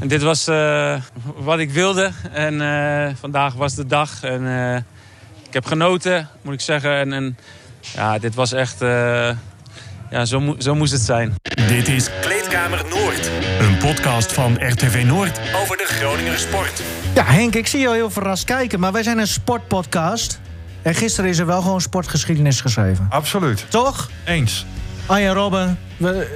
En dit was wat ik wilde. En vandaag was de dag. En ik heb genoten, moet ik zeggen. En, en ja, dit was echt... ja, zo, zo moest het zijn. Dit is Kleedkamer Noord. Een podcast van RTV Noord over de Groninger sport. Ja, Henk, ik zie jou heel verrast kijken. Maar wij zijn een sportpodcast. En gisteren is er wel gewoon sportgeschiedenis geschreven. Absoluut. Toch? Eens. Arjen Robben,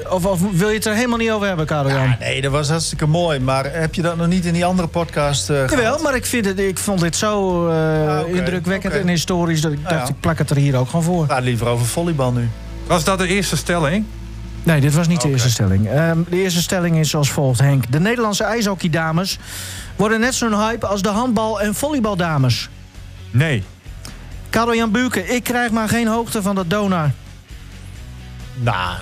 of, of, wil je het er helemaal niet over hebben, Karel Jan? Ja, nee, dat was hartstikke mooi. Maar heb je dat nog niet in die andere podcast uh, Jawel, maar ik, vind het, ik vond dit zo uh, indrukwekkend en historisch... dat ik nou dacht, ik plak het er hier ook gewoon voor. Ga liever over volleybal nu. Was dat de eerste stelling? Nee, dit was niet de eerste stelling. Ehm, de eerste stelling is zoals volgt, Henk. De Nederlandse ijshockeydames worden net zo'n hype als de handbal- en volleybaldames. Nee. Karel Jan Buurken, ik krijg maar geen hoogte van dat donar. Nou,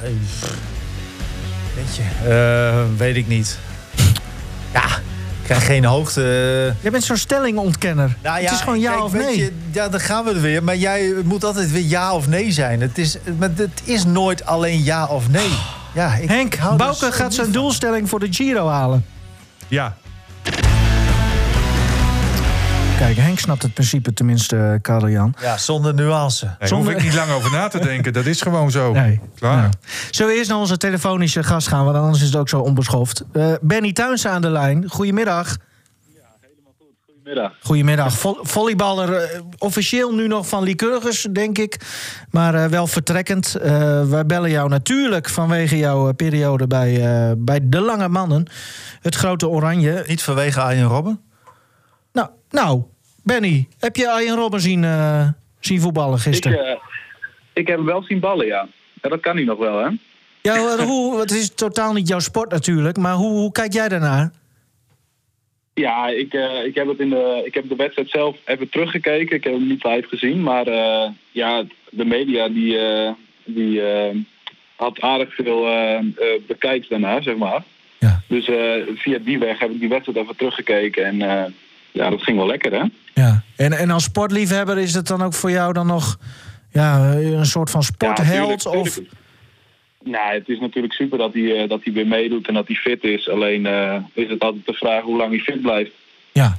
weet je, uh, weet ik niet. Ja, ik krijg geen hoogte. Jij bent zo'n stellingontkenner. Nou ja, het is gewoon ja of nee. Je, ja, dan gaan we er weer. Maar jij moet altijd weer ja of nee zijn. Het is, het is nooit alleen ja of nee. Ja, ik Henk, Bouke gaat zijn doelstelling voor de Giro halen. Ja, Kijk, Henk snapt het principe tenminste, uh, Karel Jan. Ja, zonder nuance. Daar zonder... hoef ik niet lang over na te denken. Dat is gewoon zo. Nee. Klaar. Nou. Zullen we eerst naar onze telefonische gast gaan? Want anders is het ook zo onbeschoft. Uh, Benny Tuins aan de lijn. Goedemiddag. Ja, helemaal goed. Goedemiddag. Goedemiddag. volleyballer, uh, officieel nu nog van Lycurgus, denk ik. Maar wel vertrekkend. wij bellen jou natuurlijk vanwege jouw periode bij, bij de Lange Mannen. Het grote oranje. Niet vanwege Arjen Robben? Nou, nou, Benny, heb je Arjen Robben zien, uh, zien voetballen gisteren? Ik, uh, ik heb hem wel zien ballen, ja. ja. Dat kan hij nog wel, hè? Ja, hoe, het is totaal niet jouw sport natuurlijk, maar hoe, hoe kijk jij daarnaar? Ja, ik, uh, ik, heb het in de, ik heb de wedstrijd zelf even teruggekeken. Ik heb hem niet live gezien, maar ja, de media die, die had aardig veel bekijks daarna, zeg maar. Ja. Dus via die weg heb ik die wedstrijd even teruggekeken en ja, dat ging wel lekker, hè? Ja, en, en als sportliefhebber is het dan ook voor jou dan nog ja, een soort van sportheld? of... Nou, het is natuurlijk super dat hij, eh, dat hij weer meedoet en dat hij fit is. Alleen uh, is het altijd de vraag hoe lang hij fit blijft. Ja,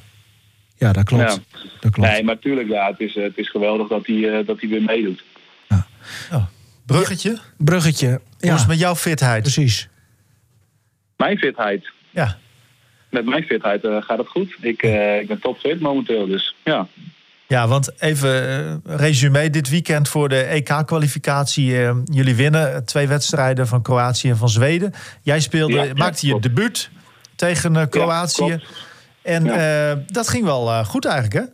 ja dat, klopt. dat klopt. Nee, maar natuurlijk, ja, het, is, het is geweldig dat hij, uh, dat hij weer meedoet. Ja. Oh, bruggetje? Bruggetje, ja. Hoe is het met jouw fitheid? Precies. Mijn fitheid? Ja met mijn fitheid uh, gaat het goed. Ik, uh, ik ben topfit momenteel, dus ja. Ja, want even uh, resume. Dit weekend voor de EK-kwalificatie. jullie winnen twee wedstrijden van Kroatië en van Zweden. Jij speelde, maakte je debuut tegen Kroatië. en dat ging wel goed eigenlijk, hè?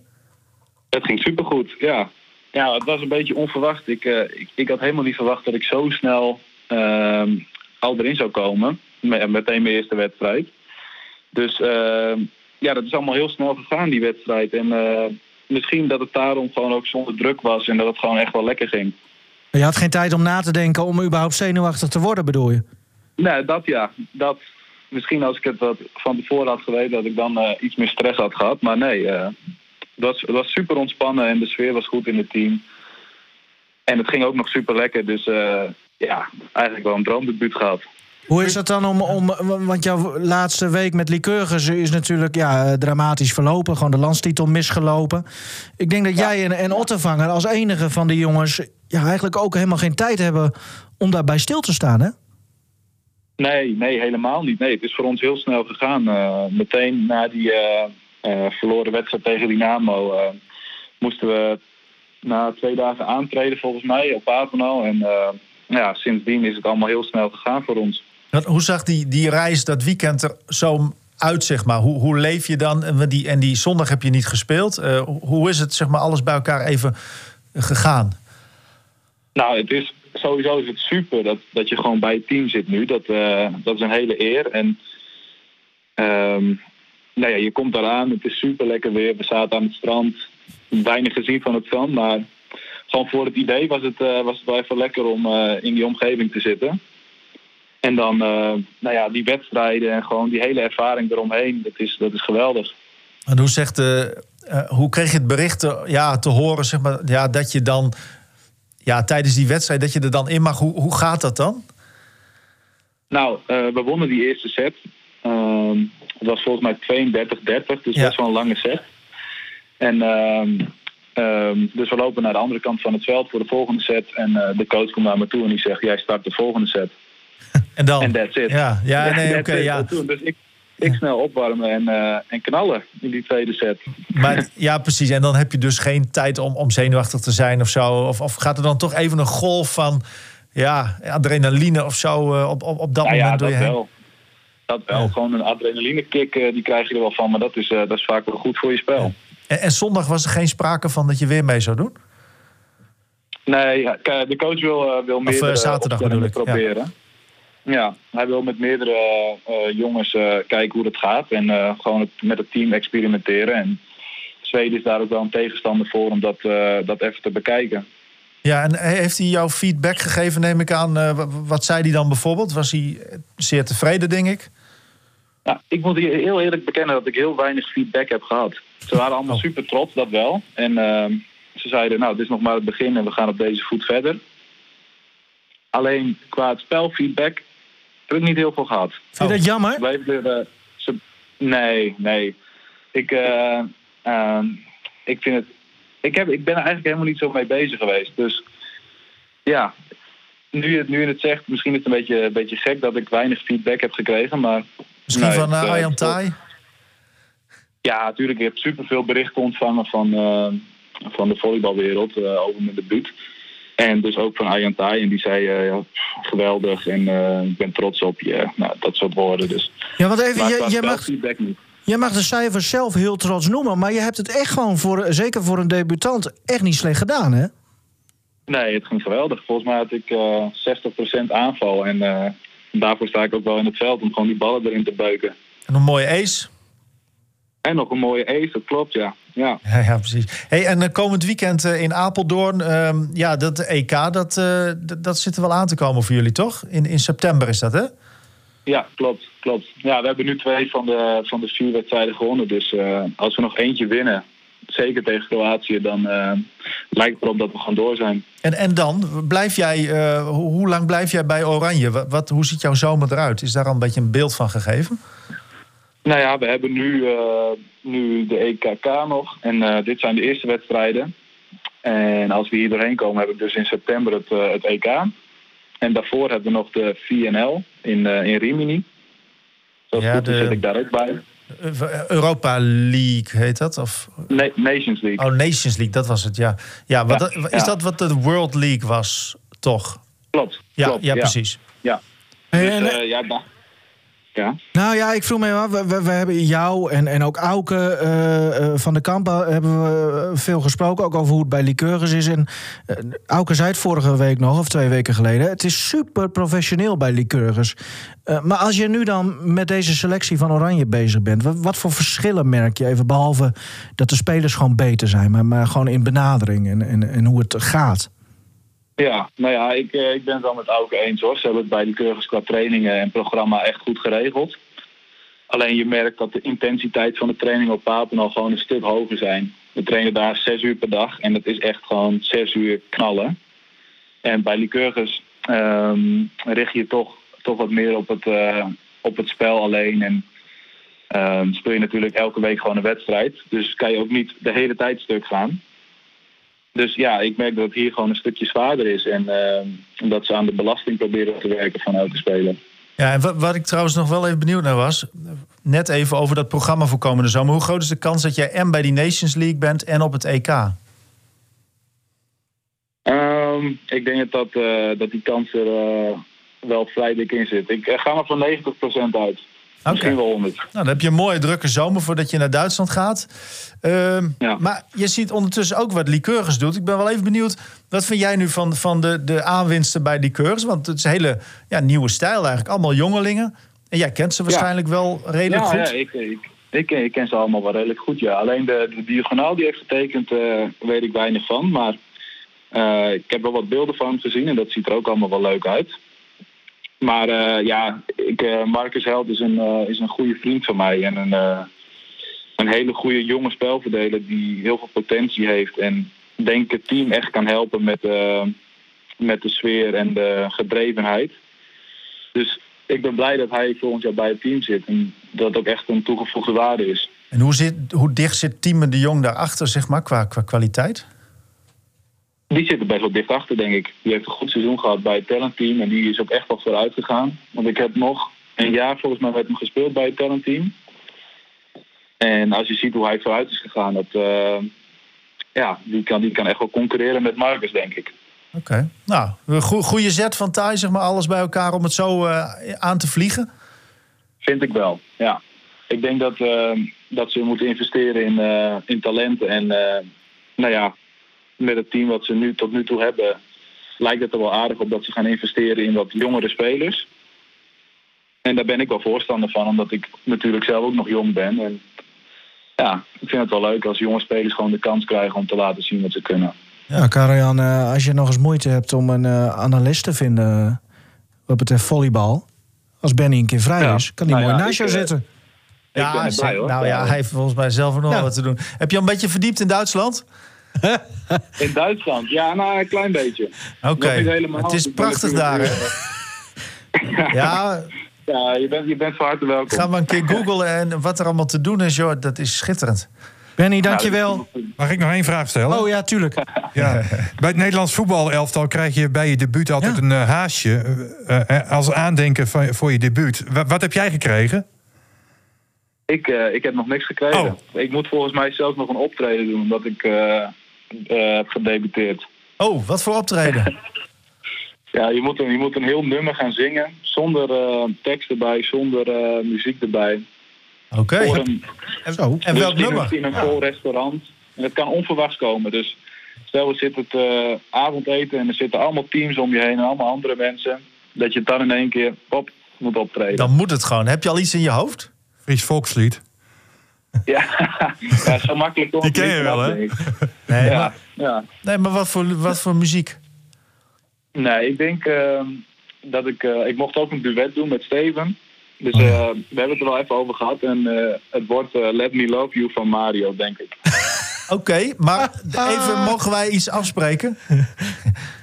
Het ging supergoed, ja. Ja, het was een beetje onverwacht. Ik, ik, ik, had helemaal niet verwacht dat ik zo snel ehm, al erin zou komen. Meteen mijn eerste wedstrijd. Dus ehm, ja, dat is allemaal heel snel gegaan, die wedstrijd. En eh, misschien dat het daarom gewoon ook zonder druk was en dat het gewoon echt wel lekker ging. Je had geen tijd om na te denken om überhaupt zenuwachtig te worden, bedoel je? Nee, dat ja. Dat, misschien als ik het wat van tevoren had geweten, dat ik dan uh, iets meer stress had gehad. Maar nee, uh, het, was, het was super ontspannen en de sfeer was goed in het team. En het ging ook nog super lekker. Dus uh, ja, eigenlijk wel een droomdebuut gehad. Hoe is dat dan om, om. Want jouw laatste week met Lycurgus is natuurlijk ja, dramatisch verlopen. Gewoon de landstitel misgelopen. Ik denk dat jij en, en Ottervanger als enige van de jongens. Ja, eigenlijk ook helemaal geen tijd hebben om daarbij stil te staan, hè? Nee, nee, helemaal niet. Nee, het is voor ons heel snel gegaan. Uh, meteen na die uh, uh, verloren wedstrijd tegen Dynamo moesten we na twee dagen aantreden volgens mij op Apeno. En ja, sindsdien is het allemaal heel snel gegaan voor ons. Hoe zag die, die reis dat weekend er zo uit, zeg maar? Hoe, hoe leef je dan? En die, en die zondag heb je niet gespeeld. Uh, hoe is het, zeg maar, alles bij elkaar even gegaan? Nou, het is, sowieso is het super dat, dat je gewoon bij het team zit nu. Dat, uh, dat is een hele eer. En um, nou ja, je komt eraan, het is super lekker weer. We zaten aan het strand. Weinig gezien van het strand, maar gewoon voor het idee was het, uh, was het wel even lekker om in die omgeving te zitten. En dan uh, nou ja, die wedstrijden en gewoon die hele ervaring eromheen, dat is, dat is geweldig. En hoe, zegt de, uh, hoe kreeg je het bericht te, ja, te horen zeg maar, ja, dat je dan ja, tijdens die wedstrijd dat je er dan in mag? Hoe, hoe gaat dat dan? Nou, we wonnen die eerste set. Ehm, het was volgens mij 32-30, dus Ja. best wel een lange set. En ehm, ehm, dus we lopen naar de andere kant van het veld voor de volgende set. En eh, de coach komt naar me toe en die zegt: Jij start de volgende set. En dan? En that's it. Ja, ja, nee, oké, ja. Dus ik, ik snel opwarmen en, eh, en knallen in die tweede set. Maar, ja, precies. En dan heb je dus geen tijd om, om zenuwachtig te zijn of zo. Of, of gaat er dan toch even een golf van ja, adrenaline of zo eh, op, op, op dat Nou ja, moment door dat je heen? wel. Dat wel. Ja. Gewoon een adrenaline kick, eh, die krijg je er wel van. Maar dat is, dat is vaak wel goed voor je spel. En, en zondag was er geen sprake van dat je weer mee zou doen? Nee, ja, de coach wil, wil meerdere zaterdag opstellingen bedoel ik, ja. proberen. Ja. hij wil met meerdere eh, jongens eh, kijken hoe dat gaat. En eh, gewoon het, met het team experimenteren. En Zweden is daar ook wel een tegenstander voor om dat, eh, dat even te bekijken. Ja, en heeft hij jou feedback gegeven, neem ik aan? Eh, wat zei hij dan bijvoorbeeld? Was hij eh, zeer tevreden, denk ik? Nou, ik moet heel eerlijk bekennen dat ik heel weinig feedback heb gehad. Ze waren allemaal Oh. super trots, dat wel. En ehm, ze zeiden, nou, dit is nog maar het begin en we gaan op deze voet verder. Alleen qua het spelfeedback heb ik niet heel veel gehad. Vind je dat jammer? Ze bleven er, eh, ze, nee, nee. Ik, eh, ehm, ik vind het. Ik, heb, ik ben er eigenlijk helemaal niet zo mee bezig geweest. Dus ja, nu je het, nu je het zegt, misschien is het een beetje, een beetje gek dat ik weinig feedback heb gekregen. Maar Misschien Nee, van uh, eh, Arjan Thai? ja, natuurlijk. Ik heb superveel berichten ontvangen van, van de volleybalwereld over mijn debuut. En dus ook van Arjan Thai. En die zei, eh, ja, pff, geweldig en eh, ik ben trots op je. Nou, dat soort woorden. Dus. Ja, want even, je, je, mag, niet. de cijfers zelf heel trots noemen... maar je hebt het echt gewoon, voor, zeker voor een debutant, echt niet slecht gedaan, hè? Nee, het ging geweldig. Volgens mij had ik eh 60% aanval. En eh, daarvoor sta ik ook wel in het veld om gewoon die ballen erin te beuken. En een mooie ace? En nog een mooie ace, dat klopt, ja. Ja. Ja, ja precies. Hey, en eh, komend weekend eh, in Apeldoorn, ehm, ja, dat EK, dat, eh, dat zit er wel aan te komen voor jullie, toch? In, in september is dat, hè? Ja, klopt, klopt. Ja, we hebben nu twee van de, van de vier wedstrijden gewonnen. Dus als we nog eentje winnen, zeker tegen Kroatië, dan lijkt het erop dat we gaan door zijn. En, en dan, blijf jij, hoe, hoe lang blijf jij bij Oranje? Wat, wat, hoe ziet jouw zomer eruit? Is daar al een beetje een beeld van gegeven? Nou ja, we hebben nu, eh, nu de EKK nog. En eh, dit zijn de eerste wedstrijden. En als we hier doorheen komen, hebben we dus in september het, eh, het EK. En daarvoor hebben we nog de VNL in, eh, in Rimini. Zo Ja, goed de- zit ik daar ook bij. Europa League heet dat? Of, Na- Nations League. oh, Nations League, dat was het, ja. ja, wat, Ja, dat- is ja. dat wat de World League was, toch? Klopt. Ja, klopt, ja, precies. Ja. Dus, en, ja, Nou ja, ik vroeg me af, we, we, hebben jou en, en ook Auke eh, eh, van de Kampen hebben we eh, veel gesproken, ook over hoe het bij Liqueurs is. En eh, Auke zei het vorige week nog, of twee weken geleden, het is super professioneel bij Liqueurs. Maar als je nu dan met deze selectie van Oranje bezig bent, wat, wat voor verschillen merk je even, behalve dat de spelers gewoon beter zijn, maar, maar gewoon in benadering en, en, en hoe het gaat? Ja, nou ja, ik, eh, ik ben het wel met Auke eens hoor. Ze hebben het bij de qua trainingen en programma echt goed geregeld. Alleen je merkt dat de intensiteit van de training op Papendal gewoon een stuk hoger zijn. We trainen daar zes uur per dag en het is echt gewoon zes uur knallen. En bij Lycurgus ehm richt je toch, toch wat meer op het, eh, op het spel alleen. En ehm, speel je natuurlijk elke week gewoon een wedstrijd. Dus kan je ook niet de hele tijd stuk gaan. Dus ja, ik merk dat het hier gewoon een stukje zwaarder is. En eh, dat ze aan de belasting proberen te werken van elke speler. Ja, en wat, wat ik trouwens nog wel even benieuwd naar was, net even over dat programma voor komende zomer. Hoe groot is de kans dat jij en bij die Nations League bent en op het EK? Ehm, ik denk dat, dat, eh, dat die kans er eh, wel vrij dik in zit. Ik ga maar van 90% uit. Misschien wel 100. Nou, dan heb je een mooie drukke zomer voordat je naar Duitsland gaat. Ehm, Ja. Maar je ziet ondertussen ook wat Liqueurs doet. Ik ben wel even benieuwd, wat vind jij nu van, van de, de aanwinsten bij Liqueurs? Want het is een hele ja, nieuwe stijl eigenlijk. Allemaal jongelingen. En jij kent ze waarschijnlijk wel redelijk ja, goed. Ja, ik, ik, ik, ik ken ze allemaal wel redelijk goed, ja. Alleen de, de diagonaal die heeft getekend, eh, weet ik weinig van. Maar eh, ik heb wel wat beelden van hem gezien en dat ziet er ook allemaal wel leuk uit. Maar eh, ja, ik, eh, Marcus Held is een, eh, is een goede vriend van mij. En een, een hele goede jonge spelverdeler die heel veel potentie heeft. En denk het team echt kan helpen met, met de sfeer en de gedrevenheid. Dus ik ben blij dat hij volgend jaar bij het team zit. En dat ook echt een toegevoegde waarde is. En hoe, zit, hoe dicht zit Tieme de Jong daarachter, zeg maar, qua, qua kwaliteit? Die zit er best wel dicht achter, denk ik. Die heeft een goed seizoen gehad bij het talentteam. En die is ook echt wel vooruit gegaan. Want ik heb nog een jaar volgens mij met hem gespeeld bij het talentteam. En als je ziet hoe hij vooruit is gegaan, dat, eh, ja, die, kan, die kan echt wel concurreren met Marcus, denk ik. Oké. Nou, een goe- goede zet van Thijs, zeg maar, alles bij elkaar om het zo eh, aan te vliegen. Vind ik wel, ja. Ik denk dat, eh, dat ze moeten investeren in, in talenten. En nou ja, met het team wat ze nu tot nu toe hebben, lijkt het er wel aardig op dat ze gaan investeren in wat jongere spelers. En daar ben ik wel voorstander van, omdat ik natuurlijk zelf ook nog jong ben. En ja, ik vind het wel leuk als jonge spelers gewoon de kans krijgen om te laten zien wat ze kunnen. Ja, Karajan, eh, als je nog eens moeite hebt om een eh, analist te vinden eh, wat betreft volleybal. Als Benny een keer vrij Ja. is, kan hij Nou mooi ja, naast jou zitten. ik ben erbij, hoor. nou ja, hij heeft volgens mij zelf nog Ja. wel wat te doen. Heb je al een beetje verdiept in Duitsland? In Duitsland, ja, nou een klein beetje. Oké, het is ben prachtig daar. Ja, Ja, je bent, je bent van harte welkom. ga maar een keer googlen en wat er allemaal te doen is, joh, dat is schitterend. Benny, dankjewel. Mag ik nog één vraag stellen? Oh ja, tuurlijk. Ja. Bij het Nederlands voetbalelftal krijg je bij je debuut altijd Ja. een eh, haasje. eh, eh, als aandenken van, voor je debuut. Wa- wat heb jij gekregen? Ik, eh, ik heb nog niks gekregen. Oh. Ik moet volgens mij zelfs nog een optreden doen, omdat ik heb gedebuteerd. Oh, wat voor optreden? Ja, je moet, een, je moet een heel nummer gaan zingen, zonder eh, tekst erbij, zonder eh, muziek erbij. Oké. En welk dus in een- nummer? In een vol restaurant. En het kan onverwachts komen. Dus stel, we zitten het eh, avondeten en er zitten allemaal teams om je heen en allemaal andere mensen. Dat je dan in één keer op moet optreden. Dan moet het gewoon. Heb je al iets in je hoofd? Fries volkslied. Ja. ja, zo makkelijk komt Die ken je wel, hè? Nee, Ja, maar, ja. nee, maar wat, voor, wat voor muziek? Nee, ik denk eh, dat ik... eh, ik mocht ook een duet doen met Steven. Dus Oh, eh, we hebben het er wel even over gehad. En eh, het wordt eh, Let Me Love You van Mario, denk ik. Oké, maar even mogen wij iets afspreken?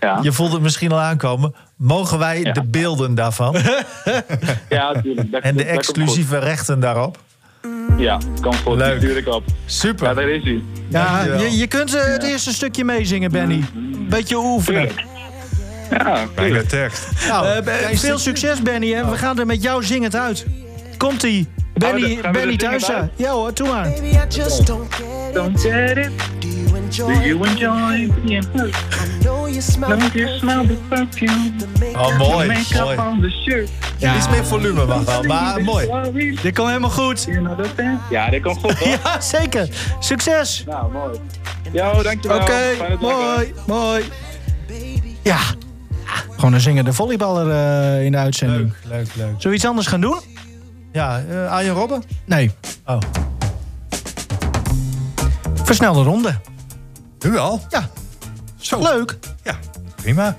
Ja, Je voelt het misschien al aankomen. Mogen wij Ja. de beelden daarvan ja natuurlijk. En de exclusieve rechten daarop? Ja, kan goed. Leuk. Ik op. Ja, Super. daar is hij. Ja, je, je kunt eh, het eerste stukje meezingen, Benny. Beetje oefenen. Tuurlijk. Ja, Bij tuurlijk. de tekst. Nou, Eh, klein veel succes, Benny. Hè. We gaan er met jou zingend uit. Komt-ie. Benny, Benny uit? Ja hoor, doe maar. Baby, I just don't get it. Enjoy Do you enjoy being hurt? I know you smell Don't you smell the perfume? Oh, mooi. Mooi. on the shirt. Iets meer volume mag wel, maar mooi. Sorry. Dit komt helemaal goed. Ja, dit komt goed, hoor. Ja, zeker. Succes. Nou, mooi. Yo, dankjewel. Oké, mooi, mooi. Ja. Gewoon een zingende volleyballer eh, in de uitzending. Leuk, leuk, leuk. Zullen we iets anders gaan doen? Ja, eh Arjen Robben? Nee. Oh. Versnelde ronde. Nu al? Ja. Zo. Leuk. Ja, prima.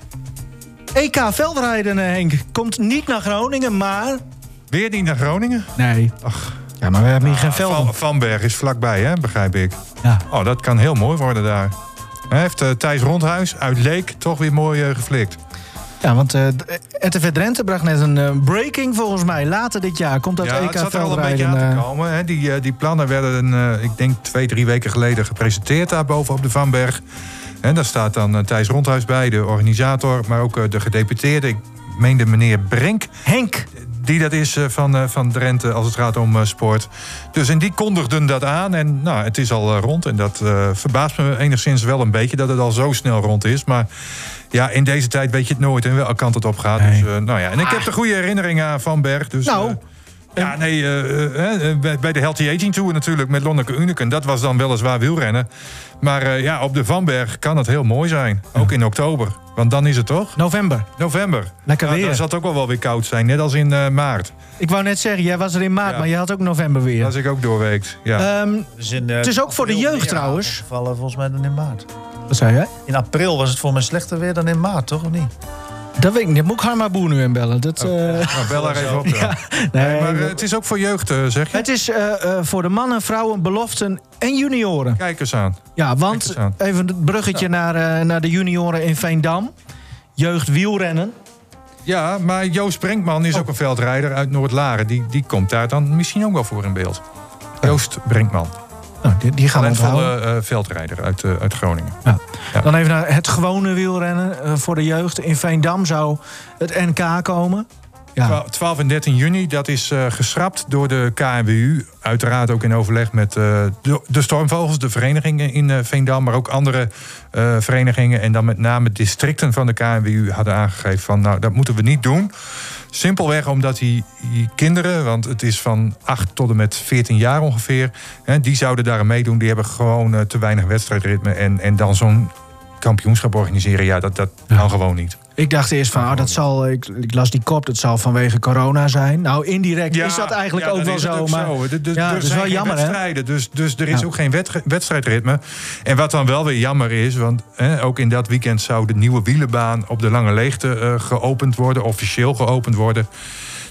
EK veldrijden, eh, Henk. Komt niet naar Groningen, maar... Weer niet naar Groningen? Nee. Ja, maar we hebben hier geen velden. Van, Vanberg is vlakbij, hè, begrijp ik. Ja. Oh, dat kan heel mooi worden daar. Hij heeft eh, Thijs Rondhuis uit Leek toch weer mooi eh, geflikt. Ja, want eh, d- RTV Drenthe bracht net een eh, breaking volgens mij. Later dit jaar komt dat ja, EK het zat er al een beetje aan te eh, komen. Hè. Die, eh, die plannen werden, eh, ik denk, twee, drie weken geleden gepresenteerd daar boven op de Vanberg. En daar staat dan eh, Thijs Rondhuis bij, de organisator, maar ook eh, de gedeputeerde. Ik meende meneer Brenk, Henk. die dat is eh, van, eh, van Drenthe als het gaat om eh, sport. Dus en die kondigden dat aan en nou, het is al eh, rond. En dat eh, verbaast me enigszins wel een beetje dat het al zo snel rond is. Maar ja, in deze tijd weet je het nooit en welke kant het op gaat. Nee. Dus, eh, nou ja, en ik heb de goede herinneringen aan Van Berg. Dus, Nou. eh, ja, nee, eh, eh, eh, bij- bij de Healthy Aging Tour natuurlijk met Lonneke Uneken. Dat was dan weliswaar wielrennen. Maar eh, ja, op de Vanberg kan het heel mooi zijn. Ook in oktober. Want dan is het toch? November. November. Lekker Nou, weer. Dan zal het ook wel wel weer koud zijn. Net als in eh, maart. Ik wou net zeggen, jij was er in maart, Ja. maar je had ook november weer. Als ik ook doorweekt. Ja. Ehm, Dus in, eh, Het is ook voor de jeugd trouwens. Vallen volgens mij dan in maart. Wat zei jij? In april was het voor mij slechter weer dan in maart, toch? Of niet? Dat weet ik niet. Moet ik Harma Boer nu inbellen. Dat, eh, nou, bel haar even op. nee, Maar eh, het is ook voor jeugd, eh, zeg je? het is voor de mannen, vrouwen, beloften en junioren. Kijk eens aan. Ja, want aan. even het bruggetje naar, naar de junioren in Veendam. Jeugd wielrennen. Ja, maar Joost Brenkman is ook een veldrijder uit Noord-Laren. Die, die komt daar dan misschien ook wel voor in beeld. Joost Brenkman. Nou, die, die gaan. Talentvolle eh, veldrijder uit, eh, uit Groningen. Ja. Ja. Dan even naar het gewone wielrennen eh, voor de jeugd. In Veendam zou het NK komen. Ja, 12 12 en 13 juni, dat is eh, geschrapt door de KNWU. Uiteraard ook in overleg met de, de Stormvogels, de verenigingen in Veendam... maar ook andere verenigingen en dan met name districten van de KNWU... hadden aangegeven van, nou, dat moeten we niet doen. Simpelweg omdat die, kinderen, want het is van 8 tot en met 14 jaar ongeveer... Hè, die zouden daar meedoen, die hebben gewoon eh, te weinig wedstrijdritme... en, en dan zo'n kampioenschap organiseren, ja, dat, dat kan gewoon niet. ik dacht eerst van, ah, dat zal, ik, ik las die kop, dat zal vanwege corona zijn. Nou, indirect Ja, is dat eigenlijk ja, ook wel zo. ook maar zo. De- de- ja, er dat is zijn wel jammer, hè? wedstrijden, dus, dus er is Ja. ook geen wet- wedstrijdritme. En wat dan wel weer jammer is, want hè, ook in dat weekend zou de nieuwe wielenbaan op de Lange Leegte eh, geopend worden, officieel geopend worden.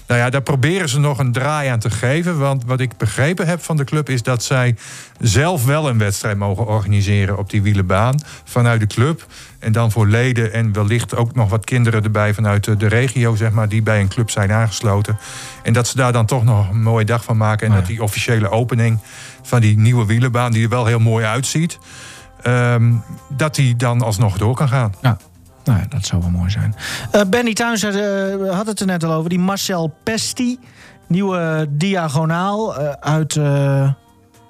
Nou ja, daar proberen ze nog een draai aan te geven. Want wat ik begrepen heb van de club is dat zij zelf wel een wedstrijd mogen organiseren op die wielenbaan vanuit de club. En dan voor leden en wellicht ook nog wat kinderen erbij vanuit de, regio, zeg maar, die bij een club zijn aangesloten. En dat ze daar dan toch nog een mooie dag van maken. En Oh ja. dat die officiële opening van die nieuwe wielenbaan, die er wel heel mooi uitziet, ehm, dat die dan alsnog door kan gaan. Ja. Nou, dat zou wel mooi zijn. Eh, Benny had, eh, had het er net al over. Die Marcel Pesti, nieuwe diagonaal eh, uit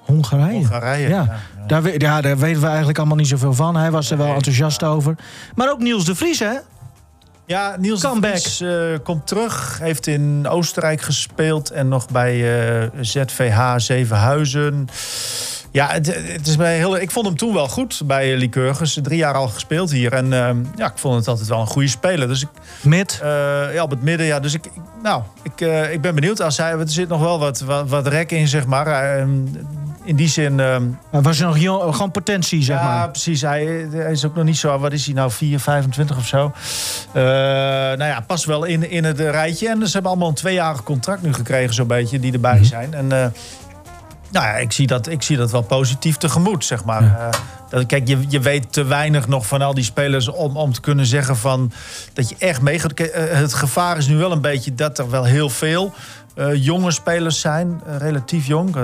Hongarije. Hongarije. Ja. ja. Daar, we- ja, daar weten we eigenlijk allemaal niet zoveel van. Hij was er wel enthousiast over. Maar ook Niels de Vries, hè? Ja, Niels de. Vries komt terug. Heeft in Oostenrijk gespeeld en nog bij ZVH Zevenhuizen. Ja, het, het is bij heel, ik vond hem toen wel goed bij Lycurgus. Drie jaar al gespeeld hier. En eh, ja, ik vond het altijd wel een goede speler. Dus ik, Mid. eh, ja, op het midden. Ja, dus ik, ik- nou, ik, eh, ik ben benieuwd. Als hij, er zit nog wel wat, wat, wat rek in, zeg maar. Eh, in die zin... eh, Hij was nog jong, gewoon potentie, zeg ja, maar. precies. Hij, hij is ook nog niet zo... Wat is hij nou? 4, 25 of zo? Eh, nou ja, pas wel in, in het rijtje. En ze hebben allemaal een tweejarig contract nu gekregen, zo'n beetje, die erbij zijn. En nou ja, ik zie, dat, ik zie dat wel positief tegemoet, zeg maar. Eh, kijk, je, je weet te weinig nog van al die spelers om, om te kunnen zeggen van dat je echt meegaat. Kijk, eh, Het gevaar is nu wel een beetje dat er wel heel veel eh, jonge spelers zijn, relatief jong.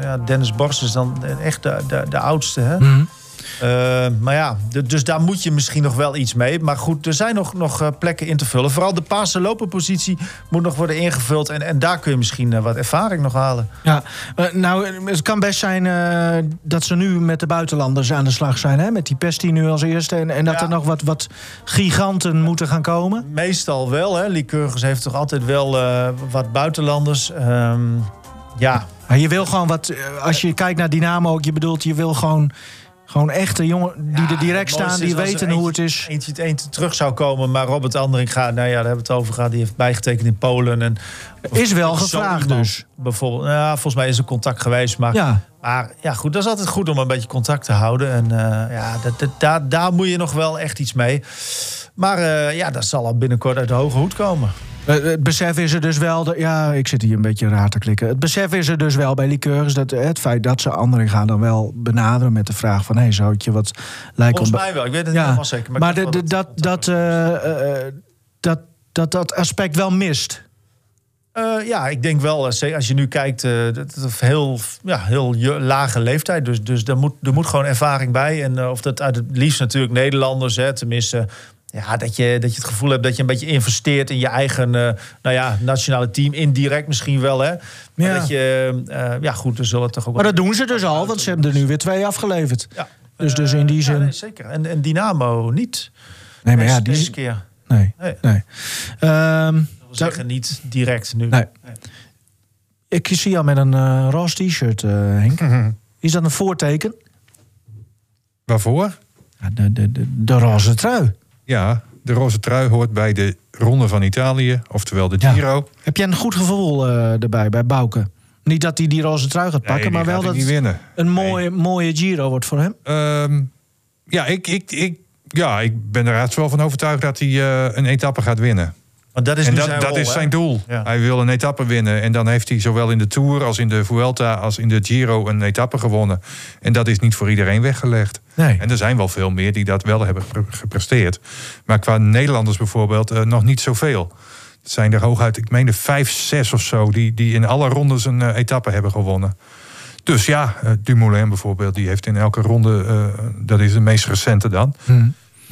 Ja, Dennis Borst is dan echt de, de, de oudste. Hè? Mhm. Eh, maar ja, dus daar moet je misschien nog wel iets mee. Maar goed, er zijn nog, nog eh, plekken in te vullen. Vooral de pasen lopen positie moet nog worden ingevuld. En, en daar kun je misschien eh, wat ervaring nog halen. Ja, nou, het kan best zijn dat ze nu met de buitenlanders aan de slag zijn. Hè? Met die Pesti nu als eerste. En, en dat Ja. er nog wat, wat giganten moeten gaan komen. Meestal wel, hè. Lycurgus heeft toch altijd wel wat buitenlanders. Ehm, ja, Maar je wil gewoon wat, als je kijkt naar Dynamo ook, je bedoelt, je wil gewoon, gewoon echte jongen die er direct staan, die weten hoe het is. Eentje, het eentje terug zou komen, maar Robert Andering gaat, nou ja, daar hebben we het over gehad. Die heeft bijgetekend in Polen. En, Is wel gevraagd dus. Bijvoorbeeld, ja, volgens mij is er contact geweest, maar Ja, Maar ja, goed, dat is altijd goed om een beetje contact te houden. En eh, ja, dat, dat, daar, daar moet je nog wel echt iets mee. Maar eh, ja, dat zal al binnenkort uit de hoge hoed komen. Eh, het besef is er dus wel, dat, ja, ik zit hier een beetje raar te klikken. Het besef is er dus wel bij liqueurs dat eh, het feit dat ze anderen gaan dan wel benaderen met de vraag van, hé, hey, zou het je wat lijken Volgens mij wel, ik weet het niet helemaal zeker. maar de- de- wel dat, dat, eh, dat, dat dat aspect wel mist. Ja, ik denk wel, als je nu kijkt, dat het heel, ja, heel lage leeftijd. Dus, dus er, moet, er moet gewoon ervaring bij. En of dat uit het liefst natuurlijk Nederlanders, hè, tenminste. Ja, dat je, dat je het gevoel hebt dat je een beetje investeert in je eigen eh, nou ja, nationale team. Indirect misschien wel, hè. Maar Ja. dat je, eh, ja goed, er zullen toch ook... Maar dat doen ze dus al, want ze hebben er nu weer twee afgeleverd. Ja. Dus, dus in die Ja, zin... nee, zeker. En, en Dynamo niet. Nee, maar ja, Deze- die... deze keer. Nee, Nee. nee. Ehm, Dat wil zeggen, niet direct nu. Nee. ik zie jou met een eh roze t-shirt, eh, Henk. Is dat een voorteken? Waarvoor? De, de, de, de roze trui. Ja, de roze trui hoort bij de Ronde van Italië, oftewel de Ja. Giro. Heb jij een goed gevoel eh, erbij bij Bouke? Niet dat hij die roze trui gaat pakken, Nee, maar wel dat het een mooie, mooie Giro wordt voor hem. Ehm, ja, ik, ik, ik, ja, ik ben er wel van overtuigd dat hij eh, een etappe gaat winnen. Want dat is en nu dat, zijn dat rol, is zijn doel. Ja. Hij wil een etappe winnen. En dan heeft hij zowel in de Tour als in de Vuelta als in de Giro een etappe gewonnen. En dat is niet voor iedereen weggelegd. Nee. En er zijn wel veel meer die dat wel hebben ge- gepresteerd. Maar qua Nederlanders bijvoorbeeld eh, nog niet zoveel. Het zijn er hooguit, ik meen er vijf, zes of zo... die, die in alle rondes een eh, etappe hebben gewonnen. Dus ja, eh, Dumoulin bijvoorbeeld, die heeft in elke ronde... dat is de meest recente dan...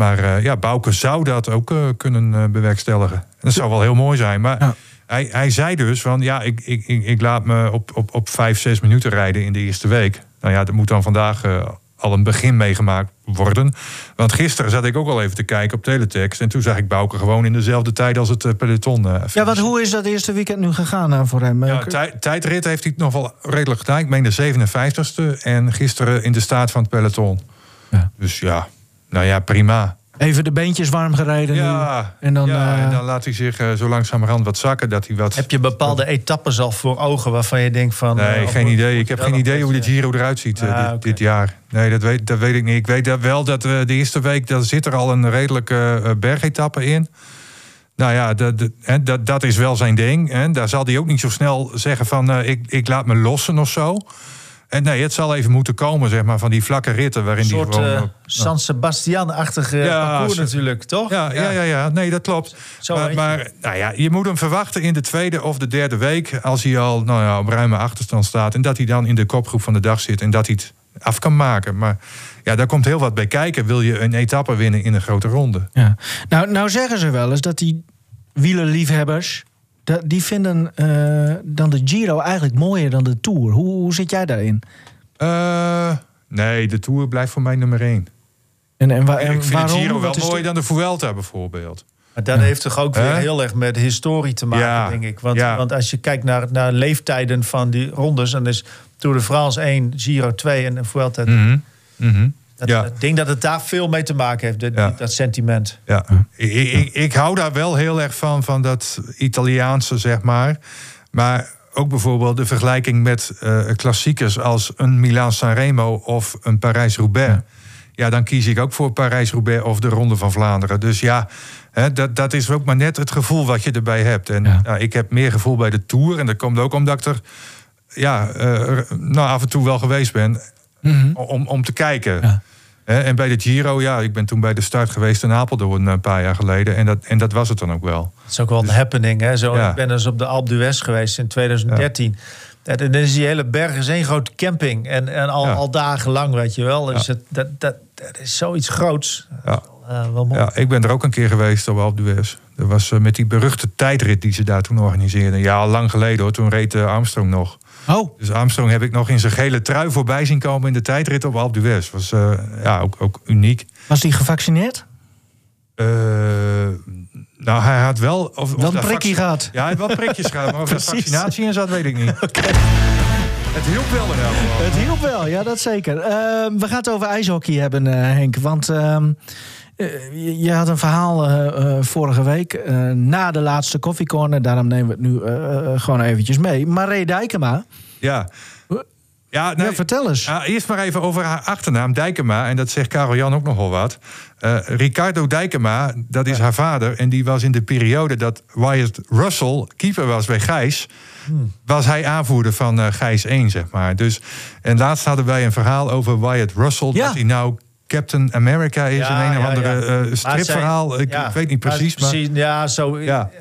Maar eh, ja, Bouke zou dat ook eh, kunnen eh, bewerkstelligen. Dat zou wel heel mooi zijn. Maar Ja. hij, hij zei dus van ja, ik, ik, ik, ik laat me op, op, op vijf, zes minuten rijden in de eerste week. Nou ja, dat moet dan vandaag al een begin meegemaakt worden. Want gisteren zat ik ook al even te kijken op teletext. En toen zag ik Bouke gewoon in dezelfde tijd als het peloton. Ja, want hoe is dat eerste weekend nu gegaan voor hem? Ja, tij- tijdrit heeft hij nog wel redelijk gedaan. Ik meen de 57ste. En gisteren in de staat van het peloton. Ja. Dus ja, nou ja, prima. Even de beentjes warm gereden nu. Ja, En dan, ja, eh, en dan laat hij zich eh, zo langzamerhand wat zakken. Dat hij wat... Heb je bepaalde etappes al voor ogen waarvan je denkt van... Nee, eh, geen of- idee. Ik heb geen idee hoe ja. Giro eruit ziet Ah, dit, dit jaar. Nee, dat weet, dat weet ik niet. Ik weet dat wel dat we de eerste week... daar zit er al een redelijke bergetappe in. Nou ja, dat, dat, hè, dat, dat is wel zijn ding. Hè. Daar zal hij ook niet zo snel zeggen van... eh, ik, ik laat me lossen of zo. En nee, het zal even moeten komen, zeg maar, van die vlakke ritten... waarin Een die soort gewoon... eh, op- San Sebastian-achtige Ja, parcours natuurlijk, toch? Ja, ja, ja, ja. Nee, dat klopt. Zo maar maar nou ja, je moet hem verwachten in de tweede of de derde week. Als hij al nou ja, op ruime achterstand staat. En dat hij dan in de kopgroep van de dag zit. En dat hij het af kan maken. Maar ja, daar komt heel wat bij kijken. Wil je een etappe winnen in een grote ronde? Ja. Nou, nou zeggen ze wel eens dat die wielerliefhebbers... dat- die vinden eh, dan de Giro eigenlijk mooier dan de Tour. Hoe, hoe zit jij daarin? Eh, nee, de Tour blijft voor mij nummer één. En, en, wa- en ik vind waarom? de Giro wel mooier dan de Vuelta bijvoorbeeld. Maar dat heeft toch ook weer heel erg met historie te maken, Ja, denk ik. Want, ja. want als je kijkt naar, naar leeftijden van die rondes... dan is Tour de France 1, Giro 2 en Vuelta... Mhm, mhm. Dat, Ja. Ik denk dat het daar veel mee te maken heeft, dat, Ja. dat sentiment. Ja, ik, ik, ik hou daar wel heel erg van, van dat Italiaanse, zeg maar. Maar ook bijvoorbeeld de vergelijking met eh, klassiekers als een Milaan-Sanremo of een Parijs-Roubaix. Ja. dan kies ik ook voor Parijs-Roubaix of de Ronde van Vlaanderen. Dus ja, hè, dat, dat is ook maar net het gevoel wat je erbij hebt. En Ja. ja, ik heb meer gevoel bij de Tour. En dat komt ook omdat ik er ja, eh, nou, af en toe wel geweest ben Mhm. om, om te kijken. Ja. En bij de Giro, ja, ik ben toen bij de start geweest in Apeldoorn een paar jaar geleden. En dat, en dat was het dan ook wel. Het is ook wel een happening. Hè? Zo, Ja. Ik ben dus op de Alpe d'Huez geweest in 2013. Ja. Dan is die hele berg is één grote camping. En, en al, Ja. al dagenlang, weet je wel. Dus het, dat, dat, dat is zoiets groots. Ja. Eh, wel mooi. Ja, ik ben er ook een keer geweest op Alpe d'Huez. Dat was eh, met die beruchte tijdrit die ze daar toen organiseerden. Ja, al lang geleden hoor. Toen reed eh, Armstrong nog. Oh, Dus Armstrong heb ik nog in zijn gele trui voorbij zien komen in de tijdrit op Alpe d'Huez. Was eh, ja, ook, ook uniek. was die gevaccineerd? Eh, nou, hij had wel... Of, Wel een vac- gehad. Ja, hij had wel prikjes gehad. Maar of er vaccinatie in zat, weet ik niet. Het hielp wel in elk geval. Het hielp wel, ja, dat zeker. Ehm, we gaan het over ijshockey hebben, eh, Henk. Want eh, je, had een verhaal eh, eh, vorige week na de laatste koffiecorner. Daarom nemen we het nu gewoon eventjes mee. Marie Dijkema, Ja. Ja, nee, ja, vertel eens. Ja, eerst maar even over haar achternaam, Dijkema. En dat zegt Karel Jan ook nogal wat. Ricardo Dijkema, dat is haar vader. En die was in de periode dat Wyatt Russell keeper was bij Gijs... was hij aanvoerder van Gijs 1, zeg maar. Dus, en laatst hadden wij een verhaal over Wyatt Russell... Dat hij nou Captain America is Ja, in een of andere eh, stripverhaal. ik, weet niet precies, maar... precies, ja, zo.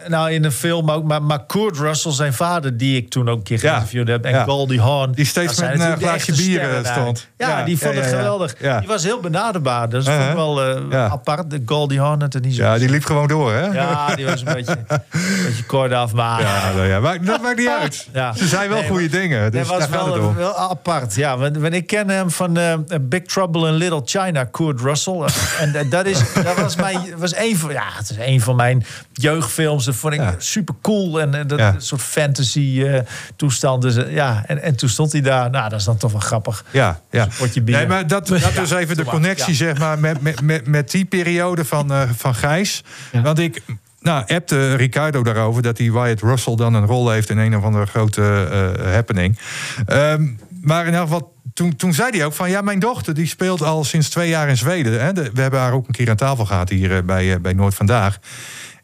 Nou, in een film ook. Maar, maar Kurt Russell, zijn vader, die ik toen ook een keer geïnterviewd heb. En. Goldie Hawn. Die steeds met een de glaasje bier, eh, stond. Ja, die vond ja. geweldig. Ja. Die was heel benaderbaar. Dat is ik wel eh, apart. De Goldie Hawn had er niet zo. Ja, die liep gewoon door, hè? Ja, die was een beetje, een beetje kort af. Maar Ja, nou maar dat maakt niet uit. Ja. Ze zijn wel goede dingen. Dus dat was het wel, apart. Ja, want, ik ken hem van eh, Big Trouble in Little China, Kurt Russell. en dat, is, dat was, mijn, was een van, ja, het is een van mijn jeugdfilms. Dat vond ik Ja. super cool. En, eh, dat Ja. soort fantasy eh, toestand. Dus, eh, ja, en, en toen stond hij daar. Nou, dat is dan toch wel grappig. Ja, ja. Nee, maar dat, dat is even de connectie, zeg maar, met, met, met, met die periode van, eh, van Gijs. Want ik nou, appte Ricardo daarover dat die Wyatt Russell dan een rol heeft in een of andere grote eh, happening. Ehm, maar in geval, toen, toen zei hij ook van ja, mijn dochter die speelt al sinds twee jaar in Zweden. Hè. We hebben haar ook een keer aan tafel gehad hier eh, bij, eh, bij Noord Vandaag.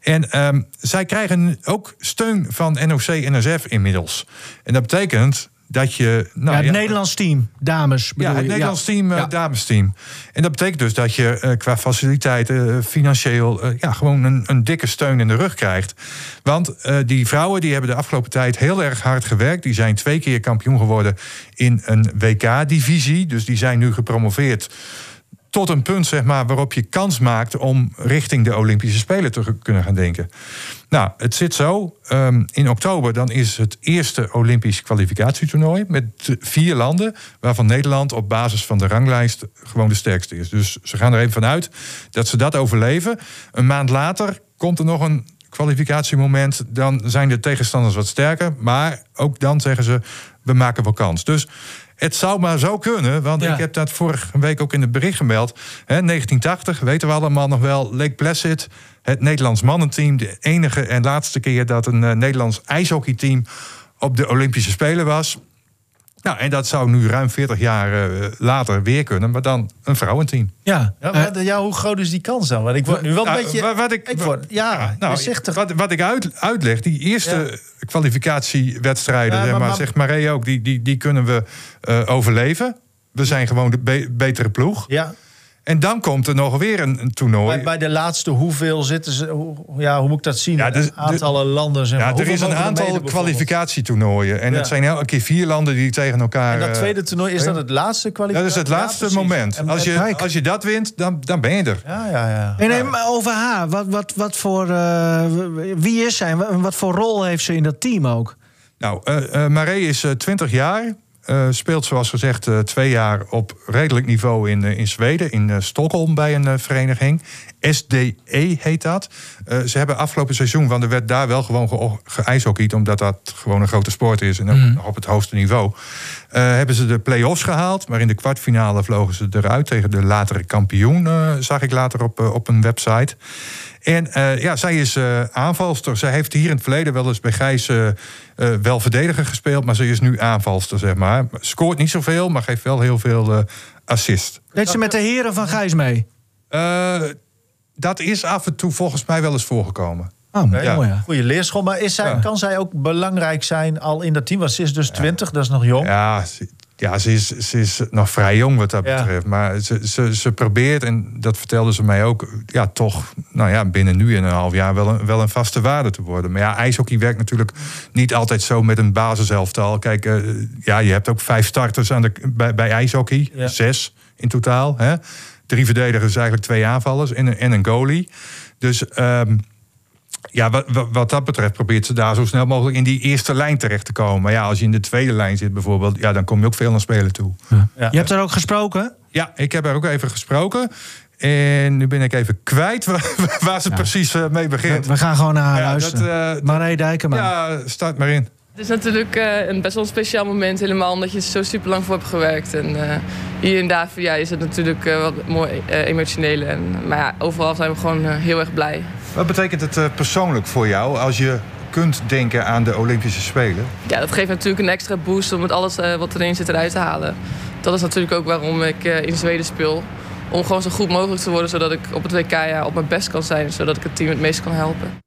En ehm, zij krijgen ook steun van NOC-NSF inmiddels. En dat betekent dat je... Nou, ja, het ja, Nederlands team, dames. ja, het je? Nederlands team, eh, Ja. damesteam. En dat betekent dus dat je eh, qua faciliteiten, eh, financieel, ja, gewoon een, een dikke steun in de rug krijgt. Want die vrouwen die hebben de afgelopen tijd heel erg hard gewerkt. Die zijn twee keer kampioen geworden in een WK-divisie. Dus die zijn nu gepromoveerd tot een punt zeg maar, waarop je kans maakt om richting de Olympische Spelen te kunnen gaan denken. Nou, het zit zo. ehm, in oktober dan is het eerste Olympisch kwalificatietoernooi met vier landen, waarvan Nederland op basis van de ranglijst gewoon de sterkste is. Dus ze gaan er even vanuit dat ze dat overleven. Een maand later komt er nog een kwalificatiemoment. Dan zijn de tegenstanders wat sterker. Maar ook dan zeggen ze, we maken wel kans. Dus het zou maar zo kunnen, want Ja. ik heb dat vorige week ook in het bericht gemeld. Hè, 1980, weten we allemaal nog wel, Lake Placid, het Nederlands mannenteam. De enige en laatste keer dat een eh, Nederlands ijshockeyteam op de Olympische Spelen was. Nou, en dat zou nu ruim 40 jaar eh, later weer kunnen, maar dan een vrouwenteam. Ja, Ja, Eh, maar, ja, hoe groot is die kans dan? Want ik word nu wel een Nou, beetje... wa- wat ik, ik word, ja, nou, toch... wat, wat ik uit, uitleg, die eerste kwalificatiewedstrijden, Ja, maar- maar, maar- zegt Maree ook, die, die, die kunnen we eh, overleven. We zijn gewoon de be- betere ploeg. Ja, En dan komt er nog weer een, een toernooi. bij, bij de laatste hoeveel zitten ze... Hoe, ja, hoe moet ik dat zien? Ja, dus- Aantallen landen, zeg maar. ja, er is een aantal kwalificatietoernooien. En Ja. het zijn elke keer vier landen die tegen elkaar... En dat eh, tweede toernooi, is dat het laatste dat kwalificatie? is het laatste moment. En- Als je, en- als je dat wint, dan, dan ben je er. Ja, ja, ja. Nee, nee, maar over haar. Wat, wat, wat voor, eh, wie is zij? en Wat voor rol heeft ze in dat team ook? Nou, eh eh, Maree is eh, 20 jaar. Eh, speelt zoals gezegd eh, twee jaar op redelijk niveau in, eh, in Zweden, in Stockholm bij een vereniging. SDE heet dat. Eh, ze hebben afgelopen seizoen, want er werd daar wel gewoon ge- geijshockeyd, omdat dat gewoon een grote sport is en nog op het hoogste niveau. eh, hebben ze de play-offs gehaald, maar in de kwartfinale vlogen ze eruit tegen de latere kampioen, eh, zag ik later op, op een website. En ja, zij is eh, aanvalster. Zij heeft hier in het verleden wel eens bij Gijs wel verdediger gespeeld, maar ze is nu aanvalster, zeg maar. Scoort niet zoveel, maar geeft wel heel veel assist. Deed ze met de heren van Gijs mee? Dat is af en toe volgens mij wel eens voorgekomen. Oh, Ja. mooi ja. Goede leerschool. Maar is zij, Ja. kan zij ook belangrijk zijn al in dat team? Want ze is dus 20, dat is nog jong. Ja, ze, ja ze, is, ze is nog vrij jong wat dat Ja. betreft. Maar ze, ze, ze probeert, en dat vertelde ze mij ook... ja, toch nou ja, binnen nu en een half jaar wel een, wel een vaste waarde te worden. Maar ja, ijshockey werkt natuurlijk niet altijd zo met een basiselftal. Kijk, eh, ja, je hebt ook vijf starters aan de, bij, bij ijshockey. Ja. Zes in totaal. Hè? Drie verdedigers, eigenlijk twee aanvallers en, een- en een goalie. Dus... ehm, ja, wat, wat, wat dat betreft probeert ze daar zo snel mogelijk in die eerste lijn terecht te komen. Maar ja, als je in de tweede lijn zit bijvoorbeeld, ja, dan kom je ook veel naar spelen toe. Ja. Je hebt er ook gesproken? Ja, ik heb er ook even gesproken. En nu ben ik even kwijt waar, waar ze precies eh, mee begint. We gaan gewoon naar haar Ja, luisteren. dat, eh, Maree Dijkema. Ja, start maar in. Het is natuurlijk eh, een best wel een speciaal moment, helemaal omdat je er zo super lang voor hebt gewerkt. En eh, hier in David ja, is het natuurlijk eh, wat mooi eh, emotioneel. En, maar ja, overal zijn we gewoon heel erg blij. Wat betekent het eh, persoonlijk voor jou als je kunt denken aan de Olympische Spelen? Ja, dat geeft natuurlijk een extra boost om met alles wat erin zit eruit te halen. Dat is natuurlijk ook waarom ik eh, in Zweden speel. Om gewoon zo goed mogelijk te worden, zodat ik op het WK ja, op mijn best kan zijn. Zodat ik het team het meest kan helpen.